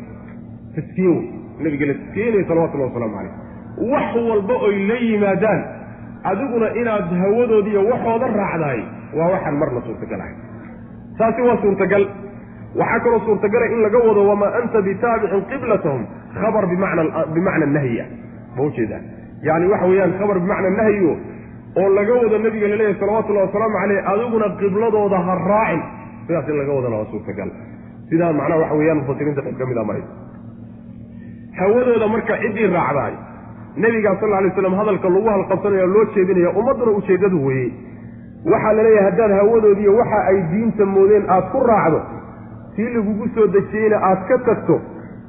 Taskiyo nabiga la taskiyeynayo salawatullahi wasalaamu calayh wax walba oy la yimaadaan. Adiguna inaad hawadoodiiyo waxooda raacdahay waa waxaan marna suurtagal ahay taasi waa suurtagal. Waxaa kaloo suurtagala in laga wado wamaa anta bitaabicin qiblatahum khabar bimacna nahya ma u jeedaa yani waxa weeyaan khabar bimacna nahyo oo laga wado nabiga laleeyahy salawatullahi wasalaamu caleyh adiguna qibladooda ha raacin. Sidaas in laga wadana waa suurtagal. Sidaa macnaha waxa weeyaan mufasiriinta qayb ka mid a maraysa hawadooda marka ciddii raacdaay nebigaa sal alay slam hadalka lagu halqabsanaya loo jeedinaya ummadduna ujeeddadu weeye. Waxaa la leeyahay haddaad hawadoodiiyo waxa ay diinta moodeen aad ku raacdo tii lagugu soo dejiyeyna aad ka tagto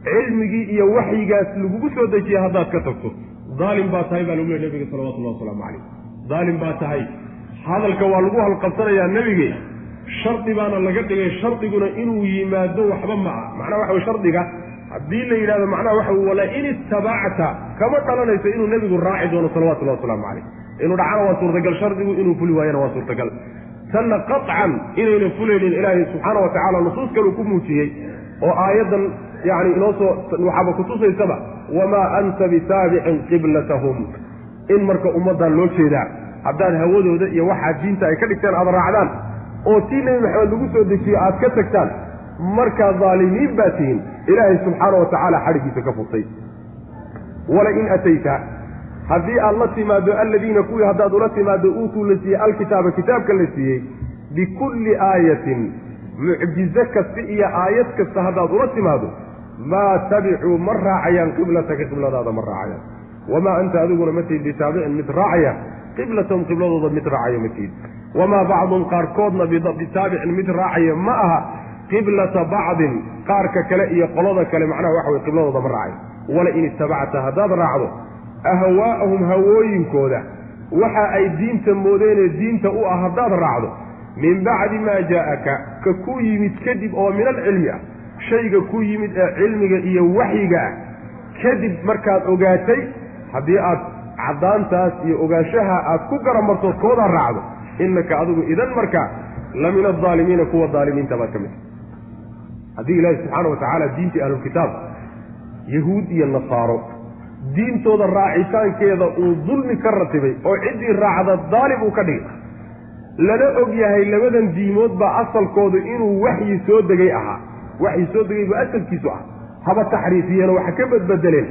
cilmigii iyo waxyigaas lagugu soo dejiyey haddaad ka tagto. Daalim baa tahay baa lagu leey nebiga salawatullahi wasalaamu calayh. Daalim baa tahay. Hadalka waa lagu halqabsanayaa nebige shardi baana laga dhigay shardiguna inuu yimaado waxba ma ah macnaha waxa wey shardiga haddii la yidhahdo macnaha waxa wey wala in itabacta kama dhalanayso inuu nebigu raaci doono salawatullahi wasalaamu calayh. Inuu dhacana waa suurtagal shardigu inuu fuli waayana waa suurtagal. Tanna qaطcan inayna fulaynin ilaahay subxaana wa tacala nusuus kaleu ku muujiyey oo aayaddan yani inoo soo waxaaba kutusaysaba wamaa anta bitaabicin qiblatahum. In marka ummaddan loo jeedaa haddaad hawadooda iyo waxaa diinta ay ka dhigteen aad raacdaan oo tii nebi maxamed lagu soo dejiyo aad ka tagtaan markaa daalimiin baa tihiin ilaahay subxaana wa tacaala xadhigiisa ka furtay. Walain atayta haddii aad la timaado aladiina kuwii haddaad ula timaado uutuu la siiyey alkitaaba kitaabka la siiyey bikulli aayatin mucjizo kasta iyo aayad kasta haddaad ula timaado maa tabicuu ma raacayaan qiblataka qibladaada ma raacayaan. Wamaa anta adiguna ma tihid bitaabicin mid raacaya qiblatahum qibladooda mid raacayo ma tihid wamaa bacdun qaarkoodna bitaabicin mid raacaya ma aha qiblata bacdin qaarka kale iyo qolada kale macnaha waxa weye qibladooda ma raacayo wala in itabacta haddaad raacdo ahwaa'ahum hawooyinkooda waxa ay diinta moodeenee diinta u ah haddaad raacdo min bacdi maa jaa'aka ka ku yimid kadib oo min alcilmi ah shayga ku yimid ee cilmiga iyo waxyiga ah. Kadib markaad ogaatay haddii aad caddaantaas iyo ogaanshaha aad ku garamartood koodaa raacdo innaka adigu idan marka la min aldaalimiina kuwa daalimiinta baad ka mid haddii ilaahi subxaana wa tacaala diintii ahlulkitaab yahuud iyo nasaaro diintooda raacitaankeeda uu dulmi ka ratibay oo ciddii raacda daalib uu ka dhigay lana og yahay labadan diimood baa asalkoodu inuu waxyi soo degay ahaa. Waxyi soo degay buu asalkiisu ah haba taxriifiyeenoo waxa ka badbedeleen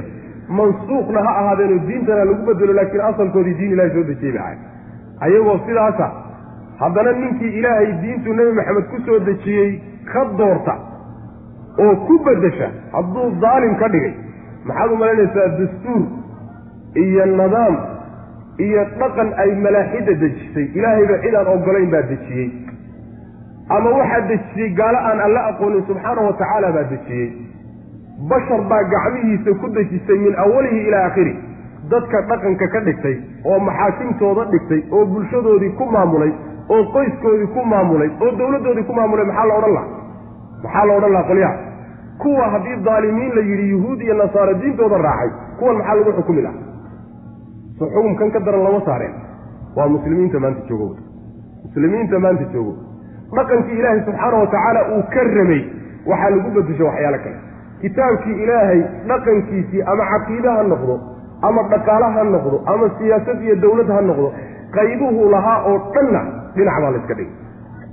mansuuqna ha ahaadeenoo diintana lagu bedelo laakiin asalkoodii diin ilahay soo dejiyey bay ahay ayagoo sidaasa haddana ninkii ilaahay diintuu nebi maxamed ku soo dejiyey ka doorta oo ku beddesha hadduu daalim ka dhigay maxaad u malaynaysaa dastuur iyo nidaam iyo dhaqan ay malaaxidda dejisay. Ilaahayba cid aan ogolayn baa dejiyey. Ama waxaa dejiyey gaalo aan alla aqoonin subxaana wa tacaala baa dejiyey. Bashar baa gacmihiisa ku dejisay min awalihi ilaa aakhiri. Dadka dhaqanka ka dhigtay oo maxaakimtooda dhigtay oo bulshadoodii ku maamulay oo qoyskoodii ku maamulay oo dowladdoodii ku maamulay maxaa la odhan laha maxaa la odhan laha qolyaha kuwa haddii daalimiin la yidhi yuhuud iyo nasaaro diintooda raacay kuwan maxaa lagu xukumi laha so xukumkan ka daran lama saareen. Waa muslimiinta maanta joogo muslimiinta maanta joogo dhaqankii ilaahay subxaana wa tacaala uu ka rabay waxaa lagu bedesho waxyaalo kale. Kitaabkii ilaahay dhaqankiisii ama caqiide ha noqdo ama dhaqaale ha noqdo ama siyaasad iyo dowlad ha noqdo qaybuhu lahaa oo dhanna dhinac baa la iska dhigay.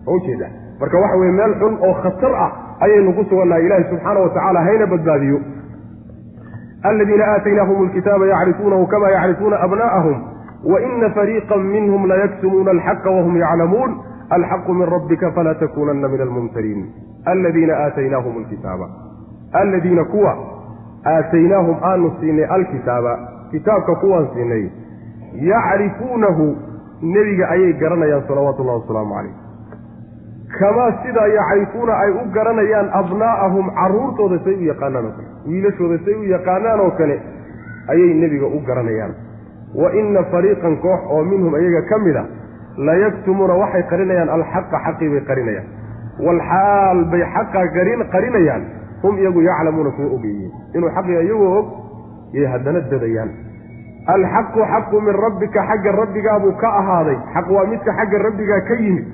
Ma ujeeda marka waxa weye meel xun oo khatar ah ayaynu ku sugannahay ilaahi subxaana wa tacaala hayna badbaadiyo aladiina aataynaahum alkitaaba yacrifuunahu kama yacrifuuna abna'ahum waina fariiqan minhum layaktumuuna alxaqa wahum yaclamuun alxaqu min rabbika falaa takunanna min almumtariin aladiina aataynaahum alkitaaba aladiina kuwa aataynaahum aanu siinay alkitaaba kitaabka kuwaan siinay yacrifuunahu nebiga ayay garanayaan salawaatu ullahi wasalaamu calayh kamaa sidaa yacrifuuna ay u garanayaan abnaa'ahum carruurtooda say u yaqaanaan oo kale. Wiilashooda say u yaqaanaan oo kale ayay nebiga u garanayaan. Wa inna fariiqan koox oo minhum iyaga ka mid a layaktumuuna waxay qarinayaan alxaqa xaqii bay qarinayaan. Walxaal bay xaqa qarinayaan. Hum iyagu yaclamuuna kuwa ogeeyeen inuu xaqiga iyagoo og yay haddana dadayaan. Alxaqu xaqu min rabbika xagga rabbigaabuu ka ahaaday. Xaq waa midka xagga rabbigaa ka yimid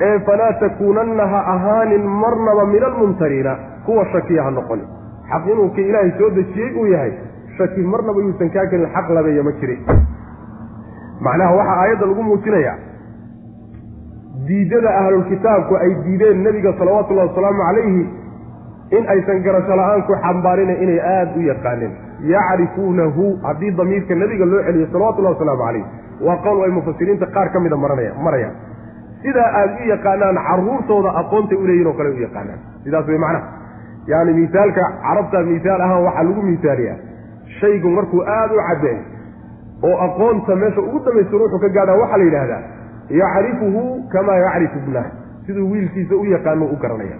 ee falaa takuunanna ha ahaanin marnaba min almumtariina kuwa shakiya ha noqonin xaq inuu ka ilaahay soo dejiyey uu yahay shaki marnaba yuusan kaa gelin xaq labeeya ma jirin macnaha waxaa aayadda lagu muujinayaa diidada ahlulkitaabku ay diideen nebiga salawatullahi wasalaamu calayhi in aysan garasho la'aan ku xambaarina inay aada u yaqaaneen yacrifuunahu haddii damiirka nebiga loo celiyo salawatullahi wasalaamu calayh waa qowl ay mufasiriinta qaar ka mida maranaya marayaan sidaa aada u yaqaanaan carruurtooda aqoontay u leeyihiin oo kale u yaqaanaan. Sidaas way macnaha. Yaani misaalka carabta misaal ahaan waxaa lagu misaaliyaa shaygu markuu aada u caddeey oo aqoonta meesha ugu dambaysa ruuxu ka gaadhaa waxaa la yidhaahdaa yacrifuhu kamaa yacrifu ibnah siduu wiilkiisa u yaqaano u garanaya.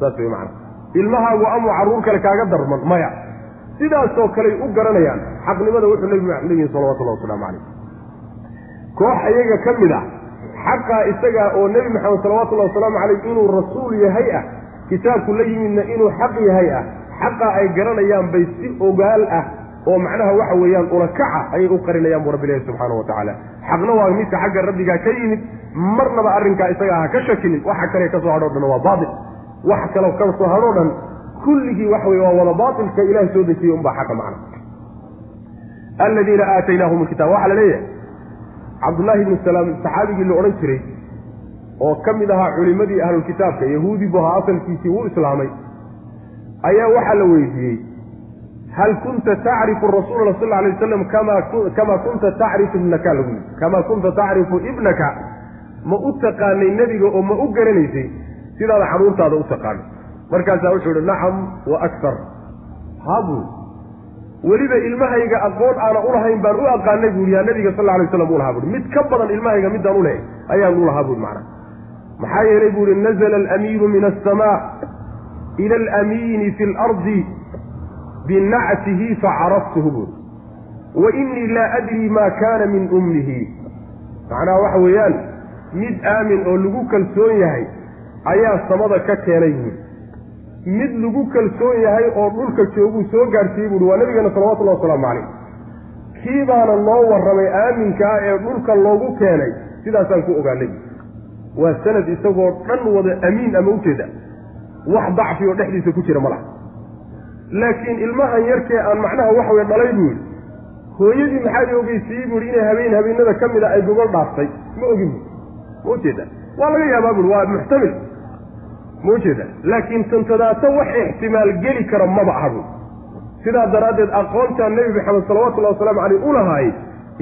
Saas way macana ilmahaagu amuu carruur kale kaaga darman maya. Sidaasoo kaley u garanayaan. Xaqnimada wuxuu nebigu leeyihiin salawatullahi wasalaamu calayh koox iyaga ka mid ah xaqaa isagaa oo nebi maxamed salawatullahi wasalaamu calayh inuu rasuul yahay ah kitaabku la yimidna inuu xaq yahay ah. Xaqaa ay garanayaan bay si ogaal ah oo macnaha waxa weeyaan ulakaca ayay u qarinayaan buu rabbi ilahi subxaanahu wa tacaala. Xaqna waa midka xagga rabbigaa ka yimid marnaba arrinkaa isagaa ha ka shakinin. Waxa kale ka soo hadhoo dhan waa baatil. Wax kale ka soo hadhoo dhan kulligii waxa weye waa wada baatilka ilahay soo dejiyey unbaa xaqa macna. Aladiina aataynaahum lkitaab waxaa la leeyahay cabdullaahi ibnu salaam saxaabigii la odhan jiray oo ka mid ahaa culimadii ahlulkitaabka yahuudi bu ahaa asalkiisii wuu islaamay. Ayaa waxaa la weydiiyey hal kunta tacrifu rasuula sal alay waslam kama kunta tacrifu ibnaka? lagu yii kamaa kunta tacrifu ibnaka? Ma u taqaanay nebiga oo ma u garanaysay sidaada caruurtaada u taqaanay. Markaasaa wuxuu ihi nacam wa aktar habu weliba ilmahayga aqoon aana ulahayn baan u aqaanay buui yaa nabiga sal alay waslam u lahaa mid ka badan ilmahayga midaan u lehay ayaan u lahaa buui maxaa yeelay buu ihi nazla alamiinu min asamaa ila alamiini fi lardi binactihi facaraftuhu buuri wa inii laa adrii ma kana min ummihi. Macnaha waxa weeyaan mid aamin oo lagu kalsoon yahay ayaa samada ka keenay buuri mid lagu kalsoon yahay oo dhulka jooguu soo gaadhsiiyey buuhi waa nabigeena salawatullahi wasalaamu calayh. Kii baana loo warramay aaminka ah ee dhulka loogu keenay sidaasaan ku ogaanay. Waa sanad isagoo dhan wada amiin ama ujeeda wax dacfi oo dhexdiisa ku jira ma laha. Laakiin ilmahan yarkee aan macnaha waxa weye dhalay buu yidhi. Hooyadii maxaad ogeysiiyey buuhi inay habeen habeenada ka mid a ay gogol dhaaftay? Ma ogin bu ma ujeeda waa laga yaabaa buui waa muxtamil ma ujeeda laakiin tantadaato wax ixtimaal geli kara maba aha buui sidaa daraaddeed aqoontaan nebi maxamed salawatullahi wasalaamu caleyh u lahaay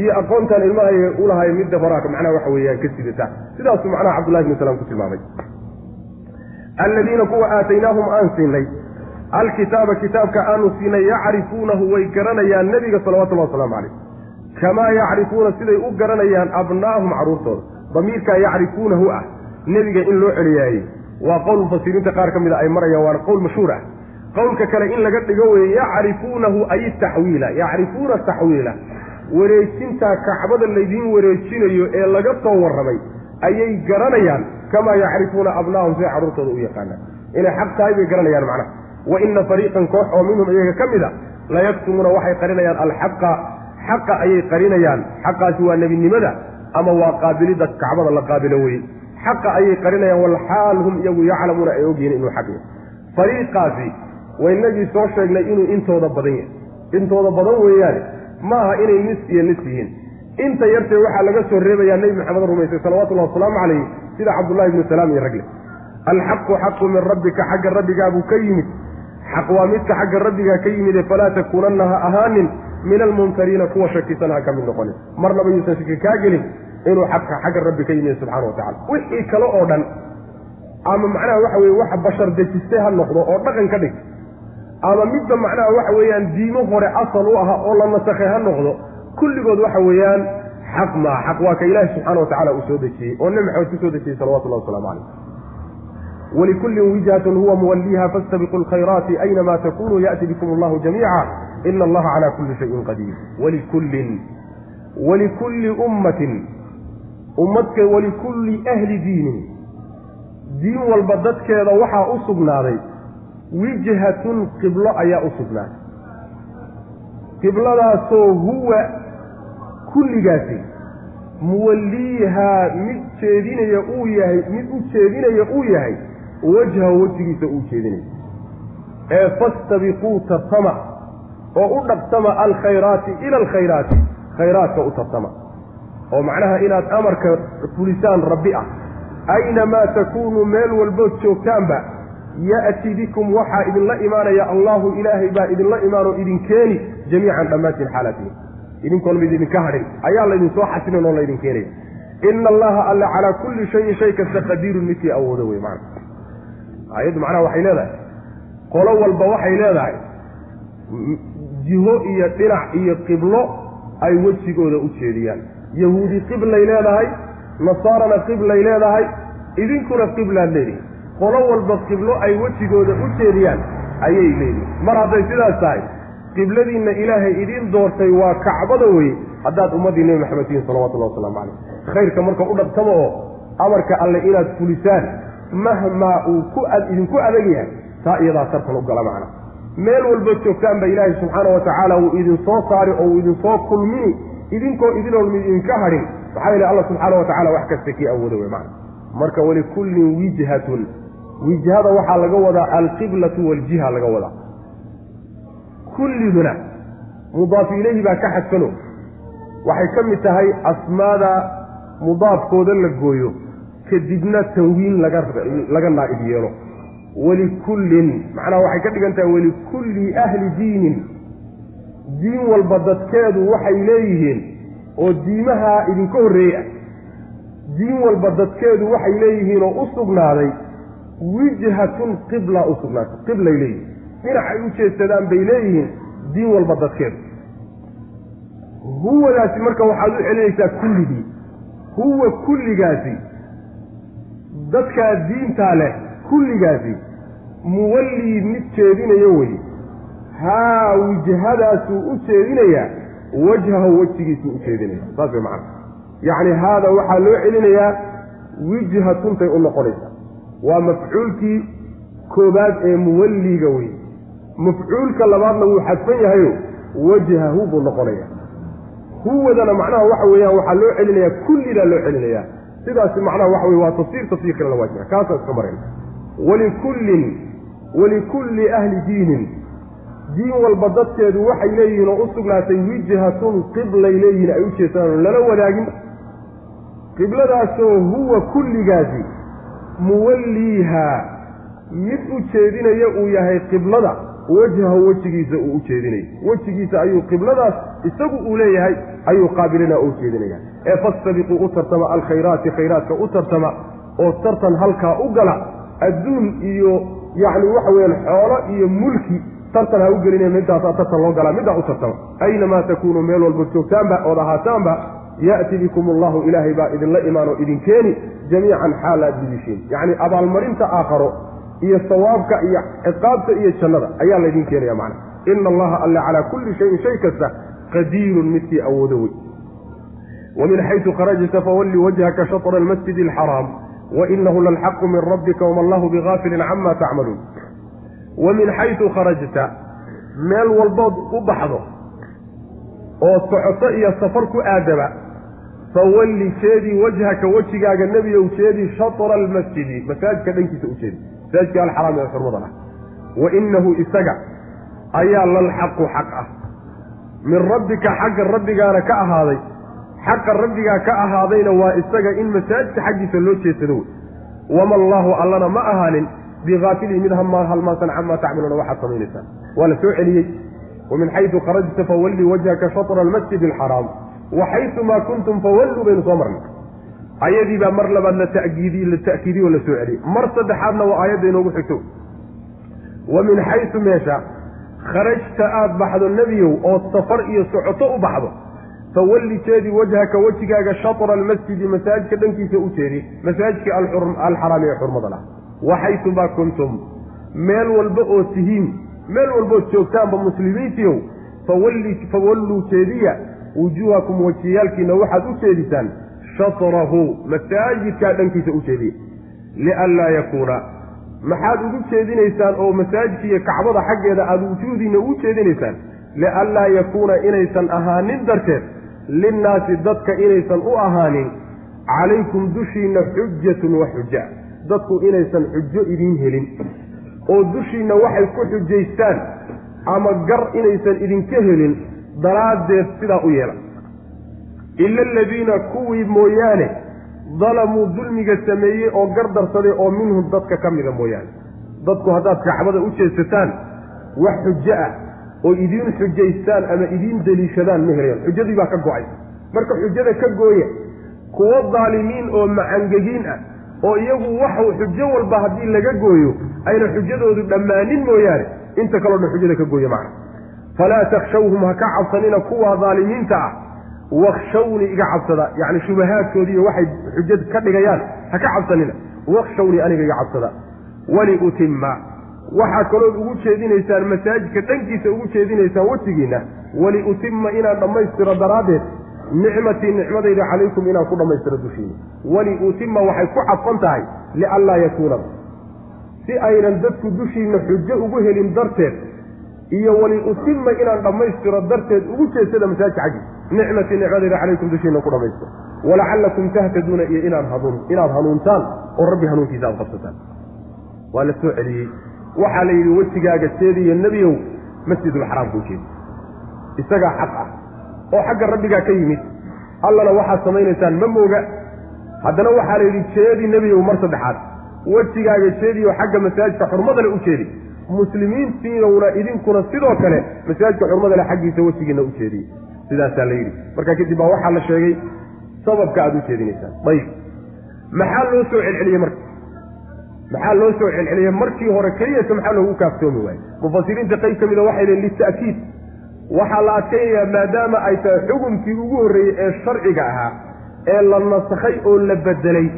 iyo aqoontaan ilmahayga u lahaay midda horaaka macnaha waxa weeyaan ka sidata sidaasuu macnaha cabdullahi bnu salaam ku tilmaamay. Alladiina kuwa aataynaahum aan siinay alkitaaba kitaabka aanu siinay yacrifuunahu way garanayaan nebiga salawatullahi wasalaamu calayh kamaa yacrifuuna siday u garanayaan abnaahum carruurtooda damiirkaa yacrifuunahu ah nebiga in loo celiyaayey waa qowl mufasiriinta qaar ka mida ay marayaan waana qowl mashhuur ah. Qowlka kale in laga dhigo weeye yacrifuunahu ay taxwiila yacrifuuna taxwiila wareejintaa kacbada laydiin wareejinayo ee laga soo warramay ayay garanayaan kamaa yacrifuuna abnaahum siday carruurtooda u yaqaanaan. Inay xaq tahay bay garanayaan macnaha. Wa ina fariiqan koox oo minhum iyaga ka mid a layaktumuuna waxay qarinayaan alxaqa. Xaqa ayay qarinayaan. Xaqaasi waa nebinimada ama waa qaabilidda kacbada la qaabilo weye xaqa ayay qarinayaan walxaal hum iyagu yaclamuuna ay ogyihiin inuu xaq yahay. Fariiqaasi waynagii soo sheegnay inuu intooda badan yahay. Intooda badan weeyaane ma aha inay nis iyo nis yihiin. Inta yartee waxaa laga soo reebayaa nebi maxamed rumaysay salawatullahi wasalaamu calayh sida cabdullahi ibnu salaam iyo ragle. Alxaqu xaqu min rabbika xagga rabbigaabuu ka yimid. Xaq waa midka xagga rabbigaa ka yimide falaa takuunanna ha ahaanin min almumtariina kuwa shakisan ha ka mid noqonin. Marnaba yuusan shaki kaa gelin inuu xaqka xagga rabbi ka yimid subxana wa tacala wixii kale oo dhan ama macnaha waxa weye wax bashar dejistay ha noqdo oo dhaqan ka dhig ama midba macnaha waxa weeyaan diimo hore asal u aha oo la nasakhay ha noqdo kulligood waxa weeyaan xaq maa xaq waa ka ilaahi subxaana wa tacala uu soo dejiyey oo nebi maxamed ku soo dejiyey salawatullahi waslamu calayh wlikullin wijhatun huwa muwalliha fastabiquu lkhayraati aynama takunuu ya'ti bikum allahu jamiica. Ina allaha cala kulli shayin qadiir. Walikullin walikulli ummatin ummadka walikulli ahli diinin diin walba dadkeeda waxaa u sugnaaday. Wijhatun qiblo ayaa u sugnaaday. Qibladaasoo huwa kulligaasi. Muwalliihaa mid jeedinaya uu yahay mid u jeedinaya uu yahay wajha wejigiisa uu jeedinaya ee fastabiquu tartama oo u dhaqtama alkhayraati ila alkhayraati khayraadka u tartama oo macnaha inaad amarka fulisaan rabbi ah. Aynamaa takuunuu meel walbood joogtaanba ya'ti bikum waxaa idinla imaanaya allahu ilaahay baa idinla imaanoo idin keeni jamiican dhammaantiin xaalaatihin idinkoon mid idinka hadhin ayaa laydin soo xasilin oo laydin keenaya ina allaha alla calaa kulli shayin shay kasta qadiirun midkii awoodo wey maana aayaddu macnaha waxay leedahay qolo walba waxay leedahay jiho iyo dhinac iyo qiblo ay wejigooda u jeediyaan yahuudi qiblay leedahay nasaarana qiblay leedahay idinkuna qiblaad leedihi qolo walba qiblo ay wejigooda u jeediyaan ayay leedihin mar hadday sidaas tahay qibladiinna ilaahay idiin doortay waa kacbada weye haddaad ummaddii nebi maxamed tihiin salawatullahi wasalaamu calayh. Khayrka marka u dhabtamo oo amarka alle inaad fulisaan mahmaa uu ku idinku adag yahay taa iyadaa tartan u gala macna. Meel walba joogtaan ba ilaahay subxaana wa tacaala wuu idin soo saari oo uu idin soo kulmini idinkoo idinoon idinka hadhin. Maxaa yeele alla subxaana wa tacala wax kasta kii awooda wey macna marka walikullin wijhatun wijhada waxaa laga wadaa alqiblatu waljiha laga wadaa. Kulliduna mudaaf ilayhi baa ka xadfano. Waxay ka mid tahay asmaada mudaafkooda la gooyo kadibna tanwiin laga naa'ib yeelo. Walikullin macnaha waxay ka dhigan tahay walikulli ahli diinin diin walba dadkeedu waxay leeyihiin oo diimaha idinka horreeya. Diin walba dadkeedu waxay leeyihiin oo u sugnaaday wijhatun qibla u sugnaatay qiblay leeyihiin. Dhinacay u jeedsadaan bay leeyihiin diin walba dadkeedu. Huwadaasi marka waxaad u celinaysaa kulligii. Huwa kulligaasi. Dadkaa diintaa leh kulligaasi. Muwallii mid jeedinayo wey haa wijhadaasuu u jeedinayaa wajhahu wejigiisuu u jeedinaya. Saas way macana yacni haada waxaa loo celinayaa wijhatuntay u noqonaysaa waa mafcuulkii koobaad ee muwalliga wey mafcuulka labaadna wuu xadfan yahayo wajhahu buu noqonaya huwadana macnaha waxa weeyaan waxaa loo celinayaa kullidaa loo celinayaa. Sidaasi macnaha waxa wey waa tafsiir tafsiir kalena waa jira. Kaasa iska marayn walikullin walikulli ahli diinin diin walba dadkeedu waxay leeyihiin oo u sugnaatay wijhatun qiblay leeyihiin ay u jeestaan lala wadaagin. Qibladaasoo huwa kulligaasi muwalliiha mid u jeedinaya uu yahay qiblada wajhahu wejigiisa uu u jeedinayo wejigiisa ayuu qibladaas isagu uu leeyahay ayuu qaabilina u jeedinaya. Ee fastabiquu u tartama alkhayraati khayraadka u tartama oo tartan halkaa u gala adduun iyo yacni waxa weeyaan xoolo iyo mulki tartan ha u gelinaya midaasaa tartan loo galaa middaa u tartama aynamaa takuunu meel walba joogtaanba ood ahaataanba ya'ti bikum allahu ilaahay baa idinla imaan oo idin keeni jamiican xaal aad gudishiin yacni abaalmarinta aakharo iyo sawaabka iyo ciqaabta iyo jannada ayaa laydin keenaya macna. Ina allaha alle calaa kulli shayin shay kasta qadiirun midkii awoodo wey wamin xaysu kharajta fawalli wajhaka shatra almasjidi alxaraam wainahu lalxaqu min rabbika wama allahu bigaafilin cama tacmaluun wa min xaysu kharajta meel walbood u baxdo oo socoto iyo safar ku aadaba fawalli jeedii wajhaka wejigaaga nebiyow jeedii shatra almasjidi masaajidka dhankiisa u jeedi masaajidka alxaraam ee xurmadan ah wa inahu isaga ayaa lalxaqu xaq ah. Min rabbika xagga rabbigaana ka ahaaday xaqa rabbigaa ka ahaadayna waa isaga in masaajidka xaggiisa loo jeedsado wey wama allaahu allana ma ahaanin bihaafilin mid halmaansan camaa tacmaluuna waxaad samaynaysaan waa la soo celiyey wamin xaysu kharajta fawalli wajhaka shatra almasjid alxaraam wa xaysumaa kuntum fawalluu baynu soo marnay ayadii baa mar labaad la takiidi la ta'kiidiy oo la soo celiyey mar saddexaadna waa aayadda inoogu xigto wa min xaysu meesha kharajta aada baxdo nebiyow oo safar iyo socoto u baxdo fawalli jeedi wajhaka wejigaaga shatra almasjidi masaajidka dhankiisa u jeedi masaajidka alxaraami ee xurmada lah waxaysumaa kuntum meel walba oo tihiin meel walbood joogtaanba muslimiintiiow fawalluu jeediya wujuuhakum wejiyaalkiina waxaad u jeedisaan shatrahu masaajidkaa dhankiisa u jeediya lianlaa yakuuna maxaad ugu jeedinaysaan oo masaajidka iyo kacbada xaggeeda aada wujuuhdiinna ugu jeedinaysaan lianlaa yakuuna inaysan ahaanin darteed linnaasi dadka inaysan u ahaanin calaykum dushiinna xujatun wa xuja dadku inaysan xujo idiin helin oo dushiinna waxay ku xujaystaan ama gar inaysan idinka helin daraaddeed sidaa u yeela. Ila aladiina kuwii mooyaane dalamuu dulmiga sameeyey oo gardarsaday oo minhum dadka ka mida mooyaane. Dadku haddaad kacbada u jeedsataan wax xujo ah oo idiin xujaystaan ama idiin deliishadaan ma helayaan. Xujadii baa ka go'ay. Marka xujada ka gooya kuwo daalimiin oo macangegiin ah oo iyagu waxu xujo walba haddii laga gooyo ayna xujadoodu dhammaanin mooyaane inta kaleo dhan xujada ka gooya macna. Falaa takshawhum ha ka cabsanina kuwa daalimiinta ah. Wakshawnii iga cabsada yacni shubahaadkoodii iyo waxay xujad ka dhigayaan ha ka cabsanina. Wakshawnii aniga iga cabsada. Waliutima waxaad kalood ugu jeedinaysaan masaajidka dhankiisa ugu jeedinaysaan wejigiinna waliutima inaan dhammaystiro daraaddeed nicmatii nicmadayda calaykum inaan ku dhammaystiro dushiina waliutima waxay ku cadfan tahay lianlaa yakuuna si aynan dadku dushiina xujo ugu helin darteed iyo waliutima inaan dhammaystiro darteed ugu jeedsada masaajidka xaggiisa nicmatii nicmadayda calaykum dushiina ku dhammaystiro. Walacallakum tahtaduuna iyo inaan hanuun inaad hanuuntaan oo rabbi hanuunkiisa aad qabsataan. Waa la soo celiyey. Waxaa la yidhi wejigaaga jeediyo nebiyow masjidulxaraamkuu jeedi isagaa xaq ah oo xagga rabbigaa ka yimid. Allana waxaad samaynaysaan ma mooga. Haddana waxaa la yidhi jeedi nebiyow mar saddexaad. Wejigaaga jeediyo xagga masaajidka xurmadale u jeedi. Muslimiintiinowna idinkuna sidoo kale masaajidka xurmadale xaggiisa wejigiina u jeediye sidaasaa la yidhi. Markaa kadib baa waxaa la sheegay sababka aad u jeedinaysaan. Ayib maxaa loo soo celceliyey marka? Maxaa loo soo celceliyey markii hore keliyata maxaa loogu kaaftoomi waayey? Mufasiriinta qayb ka mida waxay lehin lita'kiid waxaa la adkaynayaa maadaama ay tahay xukumkii ugu horreeyey ee sharciga ahaa ee la nasakhay oo la bedelay.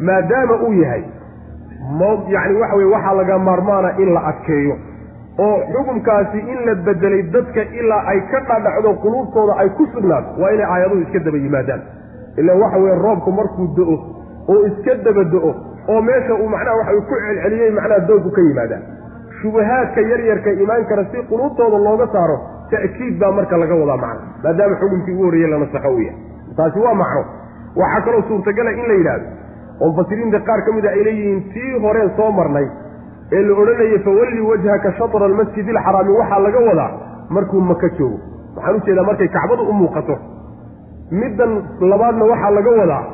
Maadaama uu yahay m yacni waxa weye waxaa laga maarmaana in la adkeeyo. Oo xukumkaasi in la bedelay dadka ilaa ay ka dhadhacdo quluubtooda ay ku sugnaato waa inay aayaduhu iska daba yimaadaan. Ilaan waxa weye roobku markuu do-o oo iska daba do-o oo meesha uu macnaha waxa ku celceliyey macnaha doogku ka yimaadaan. Shubahaadka yaryarka imaan kara si quluubtooda looga saaro ta'kiid baa marka laga wadaa macna maadaama xukumkii ugu horreeyey la nasaxo u yahay taasi waa macno. Waxaa kaloo suurtagala in la yidhaahdo oo mufasiriinta qaar ka mid a ay leeyihiin tii horeen soo marnay ee la odhanayay fawalli wajhaka shatra almasjid alxaraami waxaa laga wadaa markuu maka joogo. Waxaan u jeedaa markay kacbadu u muuqato. Middan labaadna waxaa laga wadaa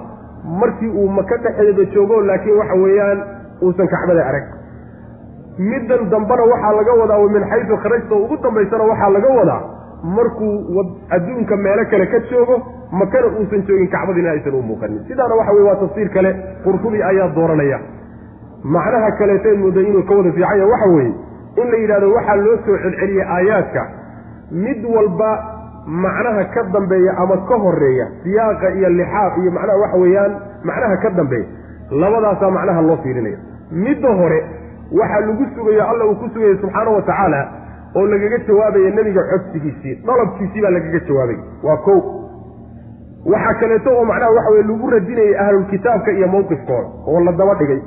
markii uu maka dhexeeda joogo laakiin waxa weeyaan uusan kacbada arag middan dambena waxaa laga wadaa min xaysu kharajta ugu dambaysana waxaa laga wadaa markuu adduunka meelo kale ka joogo makana uusan joogin kacbadiina aysan u muuqanin. Sidaana waxa weye waa tafsiir kale qurtubi ayaa dooranaya. Macnaha kaleeteen mooday inuu ka wada fiicanya waxa weeye in la yidhahdo waxaa loo soo celceliyey aayaadka mid walba macnaha ka dambeeya ama ka horreeya siyaaqa iyo lixaaq iyo macnaha waxa weeyaan macnaha ka dambeeya labadaasaa macnaha loo fiirinaya. Midda hore waxaa lagu sugayo alla uu ku sugayay subxaana wa tacaala oo lagaga jawaabaya nebiga codsigiisii dalabkiisii baa lagaga jawaabay. Waa kow. Waxaa kaleeto oo macnaha waxa weye lagu radinayay ahlulkitaabka iyo mawqifkooda oo la daba dhigay.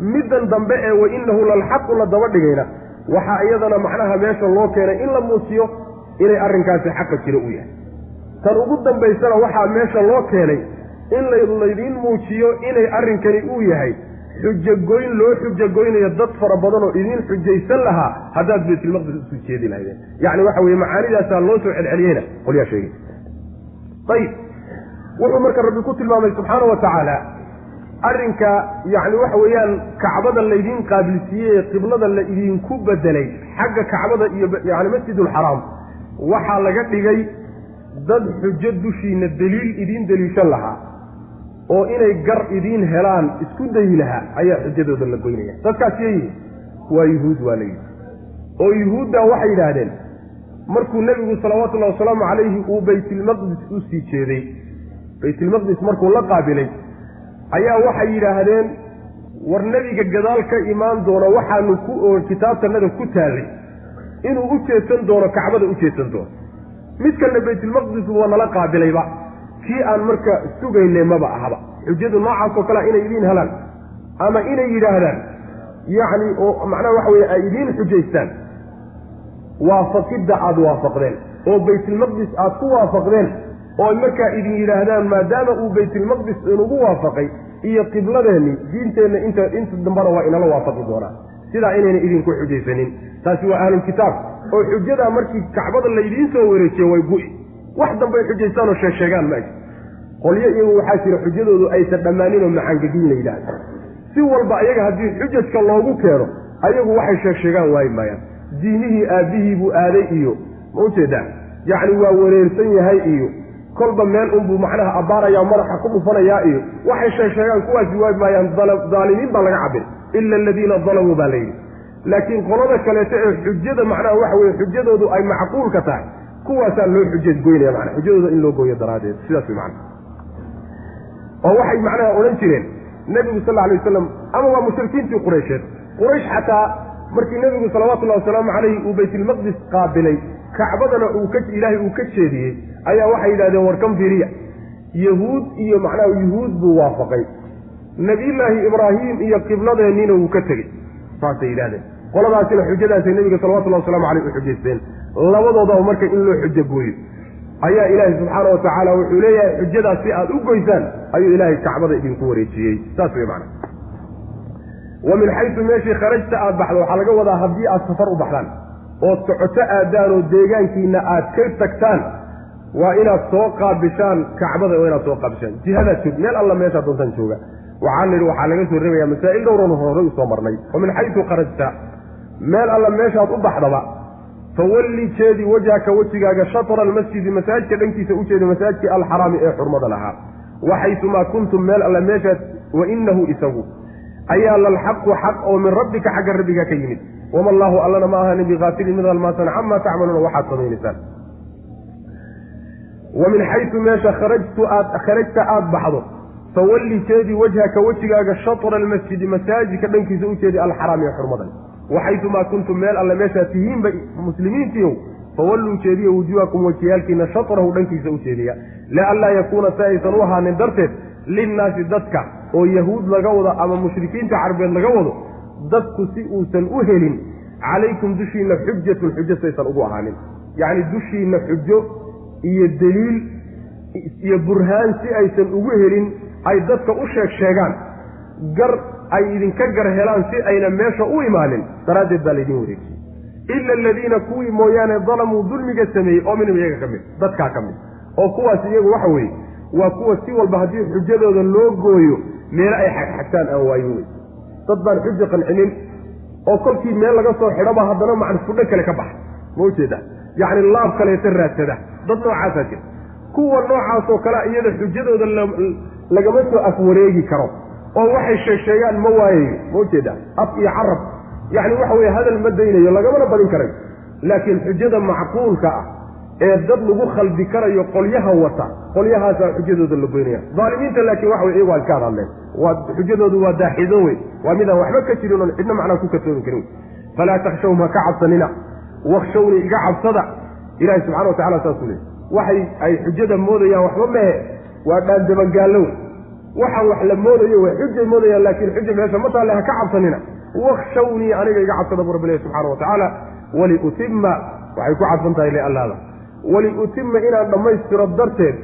Middan dambe ee wa inahu lalxaqu la daba dhigayna waxaa iyadana macnaha meesha loo keenay in la muujiyo inay arrinkaasi xaqa jiro u yahay. Tan ugu dambaysana waxaa meesha loo keenay in laydiin muujiyo inay arrinkani uu yahay xujagoyn loo xujagoynayo dad fara badan oo idiin xujaysan lahaa haddaad baytulmaqdis isu jeedi lahaydeen. Yacni waxa weye macaanidaasaa loo soo celceliyeyna. Qolyaa sheegay. Ayib wuxuu marka rabbi ku tilmaamay subxaana wa tacaala arrinka yacni waxa weeyaan kacbada laydiin qaabilsiiyey ee qiblada la idinku bedelay xagga kacbada iyo yani masjidulxaraam waxaa laga dhigay dad xujo dushiina deliil idiin deliishan lahaa oo inay gar idiin helaan isku dayi lahaa ayaa xujadooda la goynaya. Dadkaas yeeyihi waa yuhuud waa layidhi oo yuhuudda waxay yidhaahdeen markuu nebigu salawaatullahi wasalaamu calayhi uu baytilmaqdis u sii jeeday baytilmaqdis markuu la qaabilay ayaa waxay yidhaahdeen war nebiga gadaal ka imaan doono waxaanu ku kitaabtanada ku taallay inuu u jeedsan doono kacbada u jeedsan doono. Mid kalena baytulmaqdis waa nala qaabilayba kii aan marka sugaynay maba ahaba. Xujadu noocaas oo kalea inay idiin helaan ama inay yidhaahdaan. Yacni oo macnaha waxa weye ay idiin xujaystaan. Waafaqidda aada waafaqdeen. Oo baytulmaqdis aada ku waafaqdeen. Oo markaa idin yidhaahdaan maadaama uu baytulmaqdis inugu waafaqay iyo qibladeenni diinteenna inta inta dambana waa inala waafaqi doonaa. Sidaa inayna idinku xujaysanin. Taasi waa ahlulkitaab oo xujadaa markii kacbada laydiin soo wareejiye way gu-i wax dambay xujaystaan oo sheegsheegaan ma qolyo iyagu waxaa jira xujadoodu aysan dhammaanin oo macaangegin la yidhaahdo. Si walba ayaga haddii xujajka loogu keeno ayagu waxay sheegsheegaan waayi maayaan diinihii aabbihii buu aaday iyo ma u jeedaa yacni waa wareersan yahay iyo kolba meel unbuu macnaha abbaarayaa madaxa ku dhufanayaa iyo waxay sheegsheegaan kuwaasi waayi maayaan daalimiin baa laga cabir ila aladiina dalamuu baa layidhi laakiin qolada kaleeto ee xujada macnaha waxa weye xujadoodu ay macquulka tahay kuwaasaa loo xujeed goynaya mana xujadooda in loo gooyo daraaddeed sidaas wey macana oo waxay macnaha odhan jireen nebigu sal alay wasalam ama waa mushrikiintii quraysheed. Quraysh xataa markii nebigu salawatullahi wasalaamu calayhi uu baytilmaqdis qaabilay kacbadana uu ka ilaahay uu ka jeediyey ayaa waxay yidhahdeen warkan firiya? Yahuud iyo macnaha yuhuud buu waafaqay. Nebiyullaahi ibraahim iyo qibladeenniina wuu ka tegey saasay yidhahdeen qoladaasina xujadaasay nebiga salawatullahi waslamu caleyh u xujaysteen. Labadoodaba marka in loo xujo gooyo ayaa ilaahay subxaana wa tacaala wuxuu leeyahay xujadaas si aad u goysaan ayuu ilaahay kacbada idinku wareejiyey. Saas wey macana wa min xaysu meeshii kharajta aad baxdo waxaa laga wadaa haddii aad safar u baxdaan ood socoto aadaan oo deegaankiina aad ka tagtaan waa inaad soo qaabishaan kacbada waa inaad soo qaabishaan. Jihadaad joog meel alla meeshaa doontaan jooga. Waxaan nidhi waxaa laga soo reebayaa masaa'il dhowran horey u soo marnay. Wa min xaysu kharajta meel alla meeshaad u baxdaba fawalli jeedi wajhaka wejigaaga shatra almasjidi masaajidka dhankiisa u jeeda masaajidkii alxaraami ee xurmada lahaa. Waxaysumaa kuntum meel alla meeshaad wa inahu isagu ayaa lalxaqu xaq oo min rabbika xagga rabbiga ka yimid. Wama allaahu allana ma ahanin bikaafilin mid halmaasan camaa tacmaluuna waxaad samaynaysaan. Wa min xaysu meesha kharajtu aad kharajta aada baxdo fawalli jeedi wajhaka wejigaaga shatra almasjidi masaajidka dhankiisa u jeedi alxaraami ee xurmadan waxaysumaa kuntum meel alle meeshaad tihiinba muslimiintiiow fawalluu jeediya wujuhakum wejiyaalkiina shatrahu dhankiisa u jeediya lianlaa yakuuna si aysan u ahaanin darteed linnaasi dadka oo yahuud laga wado ama mushrikiinta carbeed laga wado dadku si uusan u helin calaykum dushiinna xujatun xujo saysan ugu ahaanin yacni dushiinna xujo iyo deliil iyo burhaan si aysan ugu helin ay dadka u sheeg sheegaan gar ay idinka gar helaan si ayna meesha u imaanin. Daraaddeed baa laydin wareejiyey. Ila aladiina kuwii mooyaane dalamuu dulmiga sameeyey oo minhum iyaga ka mid dadkaa ka mid. Oo kuwaas iyagu waxa weeye waa kuwa si walba haddii xujadooda loo gooyo meelo ay xagxagtaan aan waayin wey dad baan xujo qancinin oo kolkii meel laga soo xidhoba haddana macnfudho kale ka baxa. Ma ujeeda yacni laab kaleeta raadsada. Dad noocaasaa jira. Kuwa noocaasoo kale iyada xujadooda lagama soo afwareegi karo oo waxay sheeg sheegaan ma waayayo ma ujeeda af iyo carab. Yacni waxa weye hadal ma daynayo lagamana badin karayo laakiin xujada macquulka ah ee dad lagu khaldi karayo qolyaha wata qolyahaasaa xujadooda la goynaya aalimiinta laakiin waxa wey iyagu iska hadhadleen waa xujadoodu waa daaxido wey waa midaan waxba ka jirin oon cidna macnaa ku katoomi karin. Falaa takshawhum ha ka cabsanina. Wakshawnii iga cabsada. Ilahi subxana wa tacala saasuu leey waxay ay xujada moodayaan waxba mehe waa dhaandabangaallo wey waxaan wax la moodayo way xujay moodayaan laakiin xuja meesha ma taalle ha ka cabsanina. Wakshawnii aniga iga cabsada bu rabbi lehi subxana wa tacaala waliutima waxay ku cadfan tahay liallaada waliutima inaan dhammaystiro darteed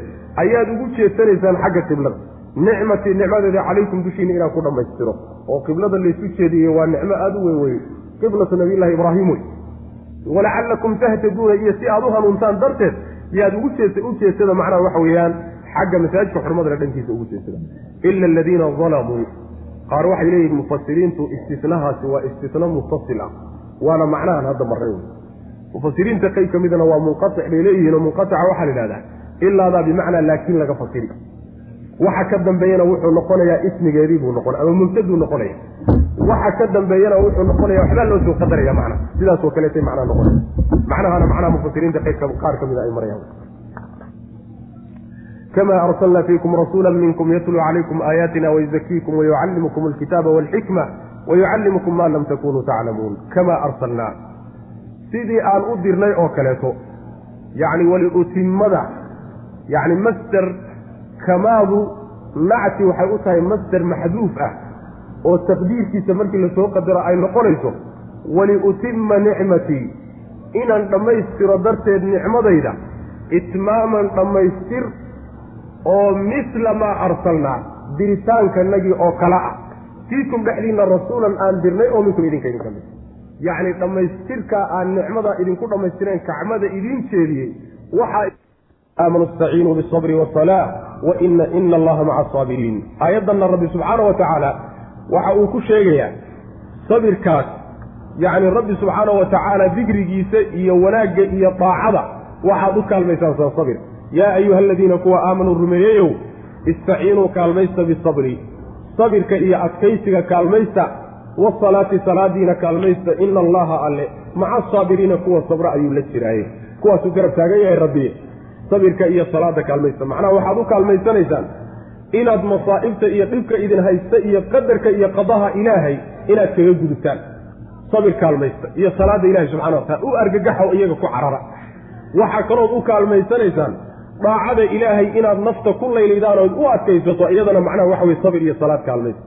ayaad ugu jeesanaysaan xagga qiblada. Nicmatii nicmadeeda calaykum dushiina inaan ku dhammaystiro. Oo qiblada laysu jeediye waa nicmo aada u weyn weye qiblatu nabiyllahi ibraahim wey walacallakum tahtaduuna iyo si aad u hanuuntaan darteed yaad ugu jees u jeesada macnaha waxa weeyaan xagga masaajidka xurmadale dhankiisa ugu jeesada. Ila aladiina dalamuu qaar waxay leeyihiin mufasiriintu istinahaasi waa istina mutasil ah. Waana macnahan hadda marray wey mufasiriinta qayb ka midana waa munqatic bay leeyihiin oo munqatica waxaa la idhahdaa ilaadaa bimacnaa laakiin laga fasiri waxa ka dambeeyana wuxuu noqonayaa ismigeedii buu noqon ama mubtaduu noqonaya waxa ka dambeeyana wuxuu noqonaya waxbaa loo soo qadaraya macna sidaasoo kaleetay macnaa noqonaya macnahana macnaha mufasiriinta qaybka qaar ka mida ay marayaan kama arsalna fiikum rasuula minkum yatluu calaykum aayaatina wayuzakiikum wayucallimukum alkitaaba walxikma wayucallimukum ma lam takunuu taclamuun kama arsalnaa sidii aan u dirnay oo kaleeto yacni waliutimada yacni masder kamaadu nacti waxay u tahay masder maxduuf ah oo taqdiirkiisa markii la soo qadaro ay noqonayso waliutima nicmatii inaan dhammaystiro darteed nicmadayda itmaaman dhammaystir oo misla maa arsalnaa diritaankanagii oo kale ah. Fiikum dhexdiinna rasuulan aan dirnay oo minkum idinka idinka mid. Yacni dhammaystirkaa aan nicmada idinku dhammaystireen kacmada idiin jeediyey waxaa aamanu istaciinuu bisabri wasalaa wa ina ina allaha maca asaabiriin aayaddanna rabbi subxaana wa tacaala waxa uu ku sheegayaa sabirkaas yacni rabbi subxaana wa tacaala dikrigiisa iyo wanaagga iyo daacada waxaad u kaalmaysaan saa sabir yaa ayuha aladiina kuwa aamanuu rumeeyeyow istaciinuu kaalmaysta bisabri. Sabirka iyo adkaysiga kaalmaysta wasalaati salaadiina kaalmaysta ina allaha alle maca asaabiriina kuwa sabra ayuu la jiraaye. Kuwaasuu garab taagan yahay rabbiye sabirka iyo salaada kaalmaysta. Macnaha waxaad u kaalmaysanaysaan inaad masaa'ibta iyo dhibka idin haysta iyo qadarka iyo qadaha ilaahay inaad kaga gudubtaan. Sabir kaalmaysta iyo salaada ilahay subxana wa tacala u argagaxo iyaga ku carara. Waxaa kalood u kaalmaysanaysaan daacada ilaahay inaad nafta ku laylaydaan ood u adkaysato iyadana macnaha waxa weye sabir iyo salaad kaalmaysta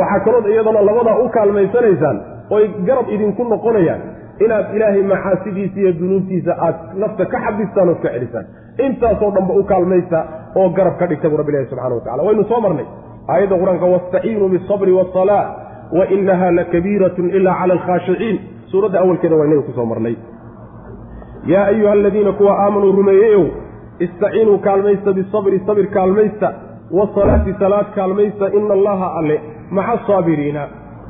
waxaa kalood iyadana labadaa u kaalmaysanaysaan oy garab idinku noqonayaan inaad ilaahay macaasidiisa iyo dunuubtiisa aad nafta ka xabistaan ood ka celisaan. Intaasoo dhanba u kaalmaysta oo garab ka dhigta buu rabbi ilahi subxana wa tacala waynu soo marnay. Aayadda qur'aanka wastaciinuu bisabri wasalaa wa inaha lakabiiratun ila cala alkhaashiciin suuradda awalkeeda waa inaga ku soo marnay. Yaa ayuha aladiina kuwa aamanuu rumeeyeyow istaciinuu kaalmaysta bisabri sabir kaalmaysta wasalaati salaad kaalmaysta ina allaha alle maca asaabiriina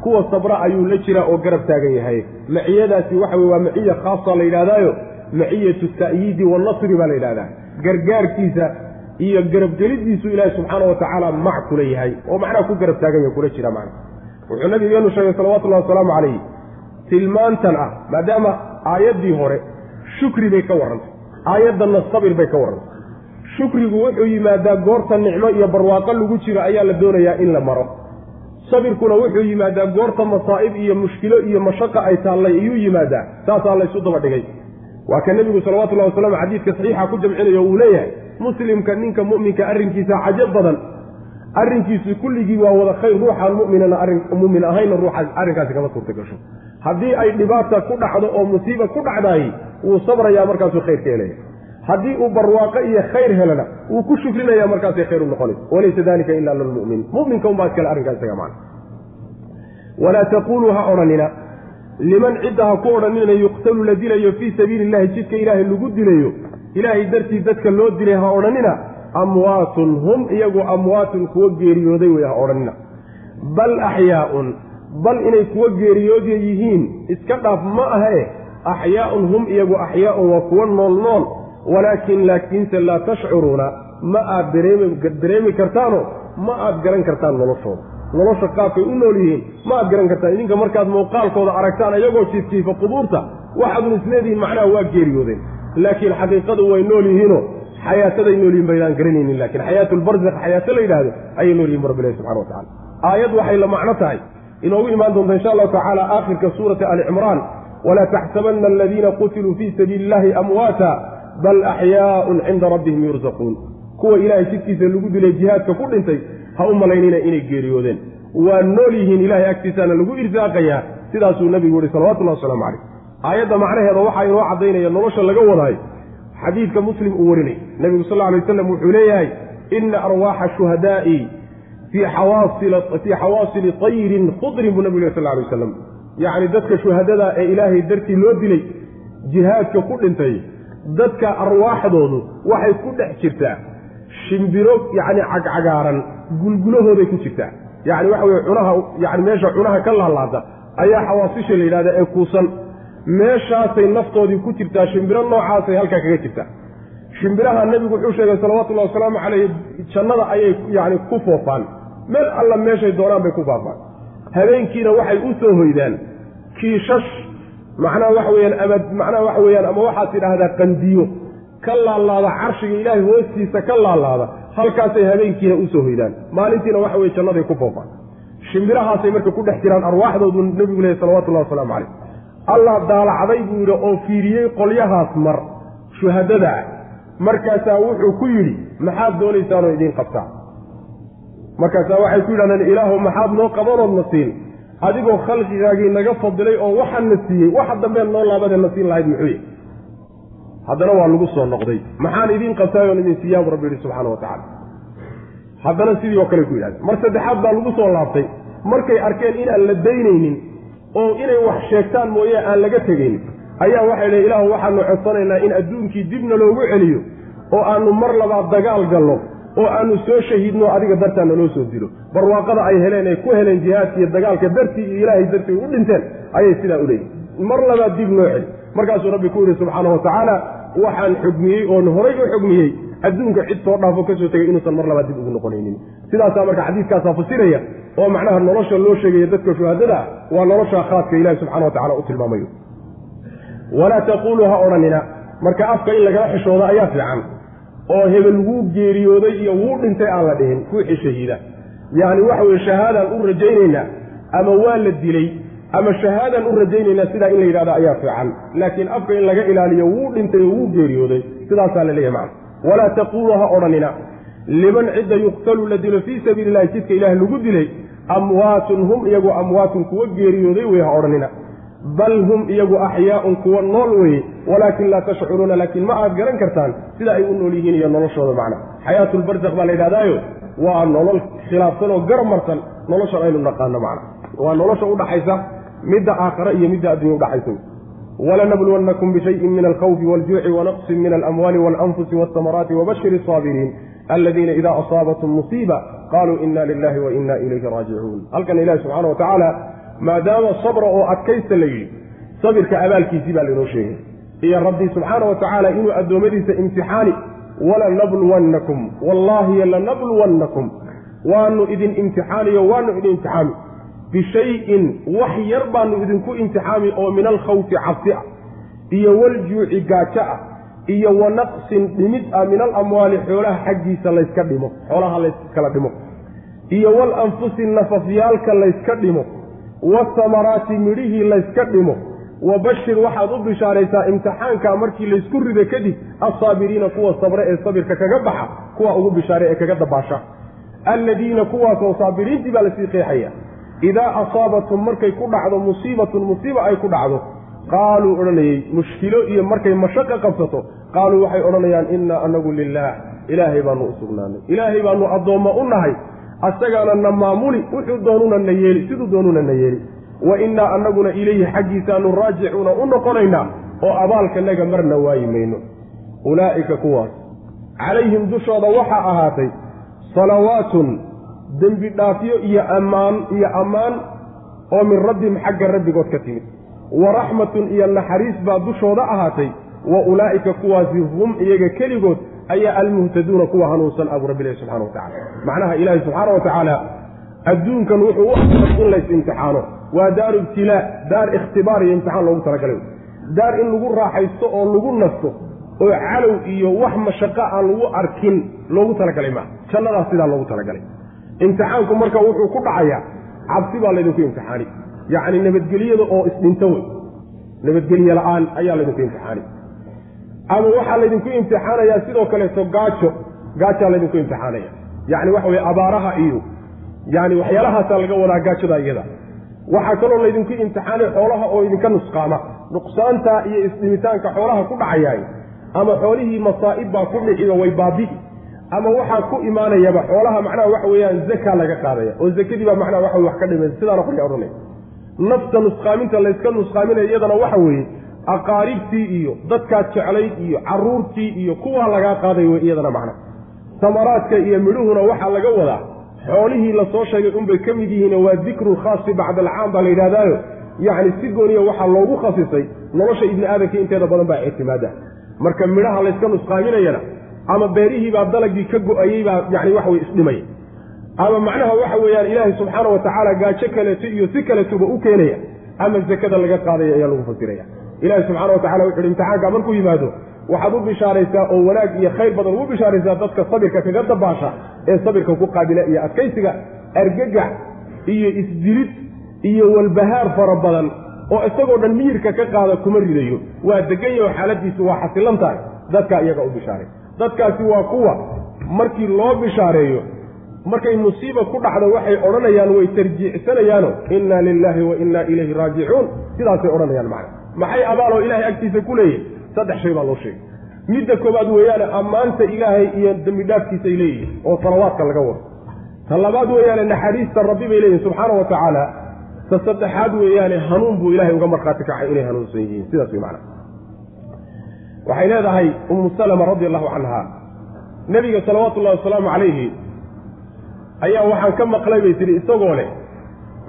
kuwa sabra ayuu la jiraa oo garab taagan yahay. Maciyadaasi waxa weye waa maciya khaasa la yidhahdaayo maciyatu ta'yiidi wanasri baa la yidhahdaa. Gargaarkiisa iyo garabgelidiisu ilaahi subxaana wa tacaala mac kula yahay oo macnaha ku garab taagan yahay kula jira macna wuxuu nabigeenu sheegay salawatullahi wasalaamu calayhi tilmaantan ah maadaama aayaddii hore shukri bay ka warrantay aayaddanna sabir bay ka warrantay shukrigu wuxuu yimaadaa goorta nicmo iyo barwaaqo lagu jiro ayaa la doonayaa in la maro. Sabirkuna wuxuu yimaadaa goorta masaa'ib iyo mushkilo iyo mashaqa ay taallay iyuu yimaadaa. Saasaa laysu daba dhigay. Waa ka nebigu salawatullahi wasalam xadiidka saxiixa ku jamcinayo uu leeyahay muslimka ninka mu'minka arrinkiisa cajab badan. Arrinkiisu kulligii waa wada khayr ruuxaan muminana arrin mumin ahayna ruuxaas arrinkaasi kama suurta gasho haddii ay dhibaata ku dhacdo oo musiiba ku dhacdaay wuu sabrayaa markaasuu khayr ka helaya. Haddii uu barwaaqo iyo khayr helana wuu ku shukrinaya markaasay khayr u noqonaysa. Walaysa dalika ila lilmu'min muminka unbaa iskale arrinkaa isaga macna walaa taquluu ha odhanina. Liman cidda ha ku odhanina yuqtalu la dilayo fii sabiili illahi jidka ilaahay lagu dilayo ilaahay dartii dadka loo dilay ha odhanina amwaatun hum iyagu amwaatun kuwo geeriyooday wey ha odhanina. Bal axyaaun bal inay kuwo geeriyoodya yihiin iska dhaaf ma ahe axyaaun hum iyagu axyaaun waa kuwo nool nool walaakin laakiinse laa tashcuruuna ma aad dareemi kartaano ma aad garan kartaan noloshooda nolosha qaabkay u nool yihiin ma aad garan kartaan idinka markaad muuqaalkooda aragtaan iyagoo jiifjiifa qubuurta waxaadun isleedihiin macnaha waa geeriyoodeen laakiin xaqiiqadu way nool yihiinoo xayaataday nool yihiin baydaan garanaynin laakiin xayaatulbarzakh xayaato la yidhaahdo ayay nool yihiin bu rabbi ilahi subxana wa tacala aayad waxay la macno tahay inoogu imaan doonta insha allahu tacaala aakhirka suurati ali cimraan walaa taxsabanna aladiina qutiluu fii sabiili illahi amwaata bal axyaaun cinda rabbihim yursaquun kuwa ilaahay jidkiisa lagu dilay jihaadka ku dhintay ha u malaynina inay geeriyoodeen waa nool yihiin ilahay agtiisaana lagu irsaaqayaa sidaasuu nabigu yihi salawatullahi wasalaamu caleyh aayadda macnaheeda waxaa inoo caddaynaya nolosha laga wadaayo xadiidka muslim uu warinay nebigu sal alay waslam wuxuu leeyahay ina arwaaxa shuhadaa'i fii xawaasili tayrin khudrin buu nabigu leh sal alay wasalam yacni dadka shuhadada ee ilaahay dartii loo dilay jihaadka ku dhintay dadka arwaaxdoodu waxay ku dhex jirtaa. Shimbiro yacni cagcagaaran gulgulahooday ku jirtaa. Yacni waxa weye cunaha yani meesha cunaha ka laalaada ayaa xawaasisha la yidhahda ee kuusan. Meeshaasay naftoodii ku jirtaa shimbiro noocaasay halkaa kaga jirtaa. Shimbiraha nebigu wuxuu sheegay salawatullahi wasalaamu caleyhi jannada ayay yani ku foofaan. Meel alla meeshay doonaan bay ku faafaan habeenkiina waxay u soo hoydaan. Kiishash macnaha waxa weyaan ama macnaha waxa weyaan ama waxaad tidhaahdaa qandiyo. Ka laalaada carshiga ilaahay hoostiisa ka laalaada halkaasay habeenkiina u soo hoydaan. Maalintiina waxa weye jannaday ku foofaan shimbirahaasay marka ku dhex jiraan arwaaxdoodu nebigu lehy salawatullahi wasalaamu caleyh allah daalacday buu yidhi oo fiiriyey qolyahaas mar shuhadada ah markaasaa wuxuu ku yidhi maxaad doonaysaanoo idiin qabtaa markaasaa waxay ku yidhahdeen ilaahu maxaad noo qabanoodna siin adigoo khalqigaagii naga fadilay oo waxaan na siiyey waxa dambeen noo laabadee na siin lahayd muxuu yahy haddana waa lagu soo noqday. Maxaan idiin qabtaay oon idin siiyaabu rabbi yidhi subxaana wa tacala haddana sidii oo kale ku yidhahdeen mar saddexaad baa lagu soo laabtay. Markay arkeen inaan la daynaynin oo inay wax sheegtaan mooye aan laga tegaynin ayaa waxay lehy ilaahu waxaanu codsanaynaa in adduunkii dibna loogu celiyo oo aanu mar labaad dagaal galno oo aanu soo shahiidno adiga dartaa naloo soo dilo. Barwaaqada ay heleen ay ku heleen jihaadka iyo dagaalka dartii iyo ilaahay dartii u dhinteen ayay sidaa u leeyihiin mar labaad dib loo celi markaasuu rabbi ku yidhi subxaana wa tacaala waxaan xugmiyey oon horay u xugmiyey. Adduunka cid soo dhaafo ka soo tegay inuusan mar labaad dib ugu noqonaynin. Sidaasaa marka xadiiskaasaa fasiraya oo macnaha nolosha loo sheegaya dadka shuhadada waa nolosha khaaska ilahi subxana wa tacala u tilmaamayo. Walaa taquuluu ha odhanina. Marka afka in lagala xishoodo ayaa fiican oo hebel wuu geeriyooday iyo wuu dhintay aan la dhihin ruuxii shahiida. Yacni waxa weye shahaadaan u rajaynaynaa ama waa la dilay ama shahaadaan u rajaynaynaa sidaa in la yidhahdo ayaa fiican. Laakiin afka in laga ilaaliyo wuu dhintay oo wuu geeriyooday sidaasaa la leeyahy macna. Walaa taquuluu ha odhanina liman cidda yuqtalu la dilo fii sabiili illahi jidka ilaah lagu dilay amwaatun hum iyagu amwaatun kuwa geeriyooday wey ha odhanina bal hum iyagu axyaaun kuwa nool weye walaakin laa tashcuruuna laakiin ma aad garan kartaan sida ay u nool yihiin iyo noloshooda macna. Xayaatulbarzakh baa la yidhahdaayo waa nolol khilaafsan oo garab marsan noloshan aynu naqaano macna. Waa nolosha udhaxaysa midda aakhare iyo midda addunya udhaxaysa walanabluwannakum bishayin min alkhawfi waljuuci wanaqsin min alamwaali walanfusi walsamaraati wabashir asaabiriin aladiina ida asaabatum musiiba qaluu ina lilahi wa ina ilayhi raajicuun halkan ilahi subxana wa tacaala maadaama sabra oo adkaysta la yidhi sabirka abaalkiisii baa lainoo sheegay. Iyo rabbi subxaana wa tacaala inuu addoommadiisa imtixaani walanabluwannakum wallaahi lanabluwannakum waanu idin imtixaaniyo waanu idin imtixaami. Bishayin wax yar baanu idinku imtixaami oo min alkhawfi cabsi ah iyo waljuuci gaajo ah iyo wa naqsin dhimid ah min alamwaali xoolaha xaggiisa layska dhimo xoolaha layskala dhimo iyo walanfusi nafafyaalka layska dhimo wasamaraati midhihii layska dhimo. Wa bashir waxaad u bishaaraysaa imtixaanka markii laysku rido kadib assaabiriina kuwa sabre ee sabirka kaga baxa kuwa ugu bishaaray ee kaga dabaasha. Alladiina kuwaasoo saabiriintii baa la sii qeexaya. Idaa asaabatum markay ku dhacdo musiibatun musiiba ay ku dhacdo qaaluu odhanayey mushkilo iyo markay mashaqo qabsato qaaluu waxay odhanayaan innaa anagu lilaah ilaahay baanu u sugnaanay. Ilaahay baanu addoommo u nahay asagaana na maamuli wuxuu doonuna na yeeli siduu doonuna na yeeli. Wa innaa anaguna ilayhi xaggiisaanu raajicuuna u noqonaynaa oo abaalkanaga marna waayi mayno. Ulaa'ika kuwaas. Calayhim dushooda waxaa ahaatay salawaatun dembi dhaafyo iyo ammaan iyo ammaan oo min rabbihim xagga rabbigood ka timid. Wa raxmatun iyo naxariis baa dushooda ahaatay wa ulaa'ika kuwaasi hum iyaga keligood ayaa almuhtaduuna kuwa hanuunsan abu rabbilahi subxana wa tacala macnaha ilaahi subxaana wa tacaala adduunkan wuxuu u aray in lays imtixaano. Waa daaru ibtilaa daar ikhtibaar iyo imtixaan loogu talagalay. Daar in lagu raaxaysto oo lagu nasto oo calow iyo wax mashaqo aan lagu arkin loogu talagalay maa jannadaas sidaa loogu talagalay. Imtixaanku marka wuxuu ku dhacayaa cabsi baa laydinku imtixaani. Yacni nabadgelyada oo isdhinto wey nabadgelye la'aan ayaa laydinku imtixaani ama waxaa laydinku imtixaanayaa sidoo kaleeto gaajo gaajaa laydinku imtixaanaya. Yacni waxa weye abaaraha iyo yani waxyaalahaasaa laga wadaa gaajada iyada. Waxaa kaloo laydinku imtixaanay xoolaha oo idinka nusqaama. Nuqsaanta iyo isdhimitaanka xoolaha ku dhacayaay ama xoolihii masaa'ib baa ku dhiciyo way baabi'i. Ama waxaa ku imaanayaba xoolaha macnaha waxa weeyaan zaka laga qaadaya. Oo zakadii baa macnaha waxa wax ka dhimay. Sidaana qolya odhanay nafta nusqaaminta layska nusqaaminaya iyadana waxa weeye aqaaribtii iyo dadkaad jeclayd iyo caruurtii iyo kuwaa lagaa qaaday wey iyadana macna samaraadka iyo midhuhuna waxaa laga wadaa. Xoolihii la soo sheegay unbay ka mid yihiin waa dikru khaasi bacda alcaam baa la yidhahdaayo. Yacni si gooniya waxaa loogu khasisay nolosha ibni aadamka inteeda badan baa ictimaada. Marka midhaha layska nusqaaminayana ama beerihiibaa dalagii ka go'ayey baa yani waxa weye isdhimaya ama macnaha waxa weeyaan ilaahay subxaana wa tacaala gaajo kaleeto iyo si kaleetuba u keenaya ama zakada laga qaadaya ayaa lagu fasiraya ilahi subxaana wa tacala wuxu uhi imtixaanka markuu yimaado. Waxaad u bishaaraysaa oo wanaag iyo khayr badan ugu bishaaraysaa dadka sabirka kaga dabaasha ee sabirka ku qaabila iyo adkaysiga argagax iyo isdilid iyo walbahaar fara badan oo isagoo dhan miyirka ka qaada kuma ridayo. Waa degan yaho xaaladiisu waa xasilan tahay. Dadkaa iyaga u bishaaray. Dadkaasi waa kuwa markii loo bishaareeyo markay musiiba ku dhacdo waxay odhanayaan way tarjiicsanayaano inna lilaahi wa inna ilayhi raajicuun. Sidaasay odhanayaan macna maxay abaaloo ilaahay agtiisa ku leeyihiin saddex shay baa loo sheegay. Midda koowaad weeyaane ammaanta ilaahay iyo dembi dhaafkiisay leeyihiin oo salawaadka laga wado. Ta labaad weeyaane naxariista rabbi bay leeyihiin subxaana wa tacaala ta saddexaad weeyaane hanuun buu ilaahay uga markhaati kacay inay hanuunsan yihiin. Sidaas wey macna waxay leedahay ummu salama radi allahu canha nebiga salawaatu ullahi wasalaamu calayhi ayaa waxaan ka maqlay bay tihi isagoo leh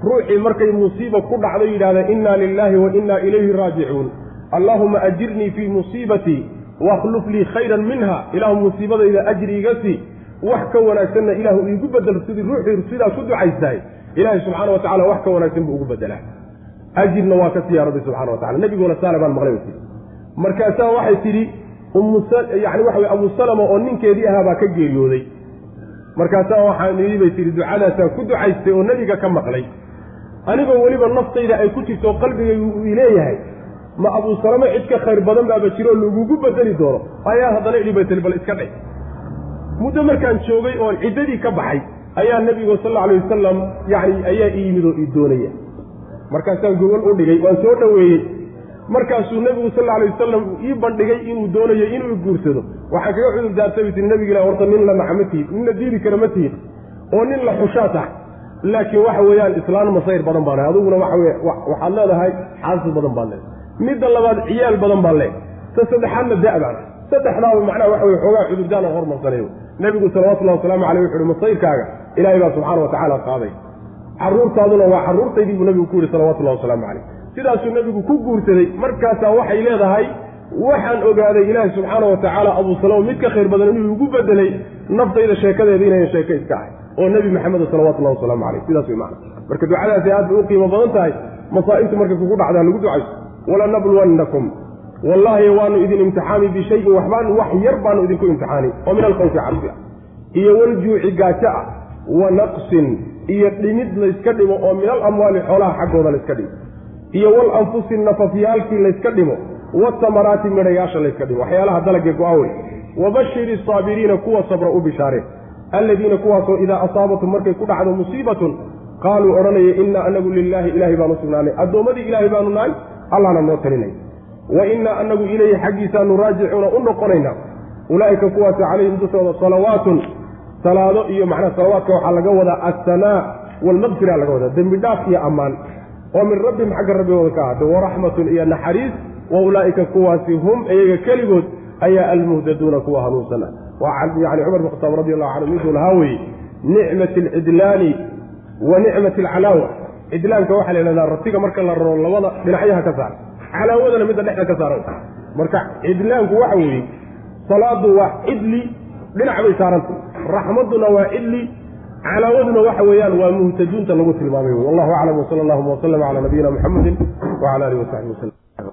ruuxii markay musiiba ku dhacdo yidhahda inna lilaahi wa inna ilayhi raajicuun. Allaahuma ajirnii fii musiibatii wakhluf lii khayran minha. Ilaahu musiibadayda ajri iga sii. Wax ka wanaagsanna ilaahu iigu bedel sidii ruuxii sidaa ku ducaystahay ilaahay subxaana wa tacala wax ka wanaagsan buu ugu bedelaa ajirna waa ka siiya rabbi subxana wa tacala nebiguna saale baan maqlay tii markaasaa waxay tidhi yani waxa weye abu salama oo ninkeedii ahaa baa ka geeriyooday. Markaasaa waxaan idhi bay tihi ducadaasaan ku ducaystay oo nebiga ka maqlay anigoo weliba naftayda ay ku jirto qalbigaygu uu ileeyahay ma abuu salamo cid ka khayr badan baaba jiro oo lagugu bedeli doono. Ayaa haddana idhi tihi bal iska dhay muddo markaan joogay oon ciddadii ka baxay ayaa nebigu sal alla alay wasalam yacni ayaa ii yimid oo ii doonaya. Markaasaan gogol u dhigay waan soo dhoweeyey. Markaasuu nebigu sal alay wasalam ii bandhigay inuu doonayo inuu guursado. Waxaan kaga cudur daartay tii nebiga ila horta nin la naca ma tihid nin la diiri kara ma tihid oo nin la xushaa tahay laakiin waxa weeyaan islaan masayr badan baan lehay adiguna waxaad leedahay xaasis badan baad leedahay midda labaad ciyaal badan baan leehay ta saddexaadna da-baan saddexdaaba macnaha waxa weye xoogaa cudurdaan aan hormarsanayo nebigu salawatullahi wasalaamu caleyh wuxu uhi masayrkaaga ilaahay baa subxaana wa tacaala qaaday. Carruurtaaduna waa carruurtaydii buu nebigu ku yihi salawatullahi wasalaamu caleyh sidaasuu nebigu ku guursaday. Markaasaa waxay leedahay waxaan ogaaday ilaahi subxaana wa tacaala abuu salama mid ka khayr badan inuu igu bedelay naftayda sheekadeeda inayan sheeke iska ahay oo nebi maxamed salawatullahi wasalaamu caleyh sidaas way macana marka ducadaasi aad bay u qiimo badan tahay masaa'ibtu markay kugu dhacdaa lagu ducayso walanabluwannakum wallaahi waanu idin imtixaani bishayin waxbaan wax yar baanu idinku imtixaani. Oo min alkhawfi cabsi ah iyo waljuuci gaajo ah wa naqsin. Iyo dhimid layska dhimo oo min alamwaali xoolaha xaggooda layska dhimo. Iyo walanfusi nafafyaalkii layska dhimo watamaraati midhayaasha layska dhimo. Waxyaalaha dalagee go-awey wabashiri saabiriina kuwa sabra u bishaareen alladiina kuwaasoo idaa asaabatum markay ku dhacdo musiibatun qaaluu odhanaya innaa anagu lilaahi ilaahay baanu sugnaanay. Addoommadii ilaahay baanu nahay allahna noo talinay. Wa innaa anagu ilayhi xaggiisaanu raajicuuna u noqonayna ulaa'ika kuwaasi calayhim dushooda salawaatun salaado iyo macnaha salawaadka waxaa laga wadaa assanaa waalmaqfira laga wadaa dembi dhaaf iyo ammaan. Oo min rabbihim xagga rabbigooda ka ahaatay waraxmatun iyo naxariis wa ulaa'ika kuwaasi hum iyaga keligood ayaa almuhdaduuna kuwa hanuunsan yani cumar bin khataab radi allahu canhu miduu lahaa weeye nicmati alcidlaani wa nicmati alcalaawa cidlaanka waxaa la yidhahdaa ratiga marka la raro labada dhinacyaha ka saara calaawadana midda dhexda ka saaran. Marka cidlaanku waxa weeye salaadu waa cidli dhinac bay saaranta raxmaduna waa cidli calaawaduna waxa weeyaan waa muhtaduunta lagu tilmaamay. Wallahu aclam wsala allahuma waslama cala nabiyina muxamedin wcala alihi wasaxbi waslm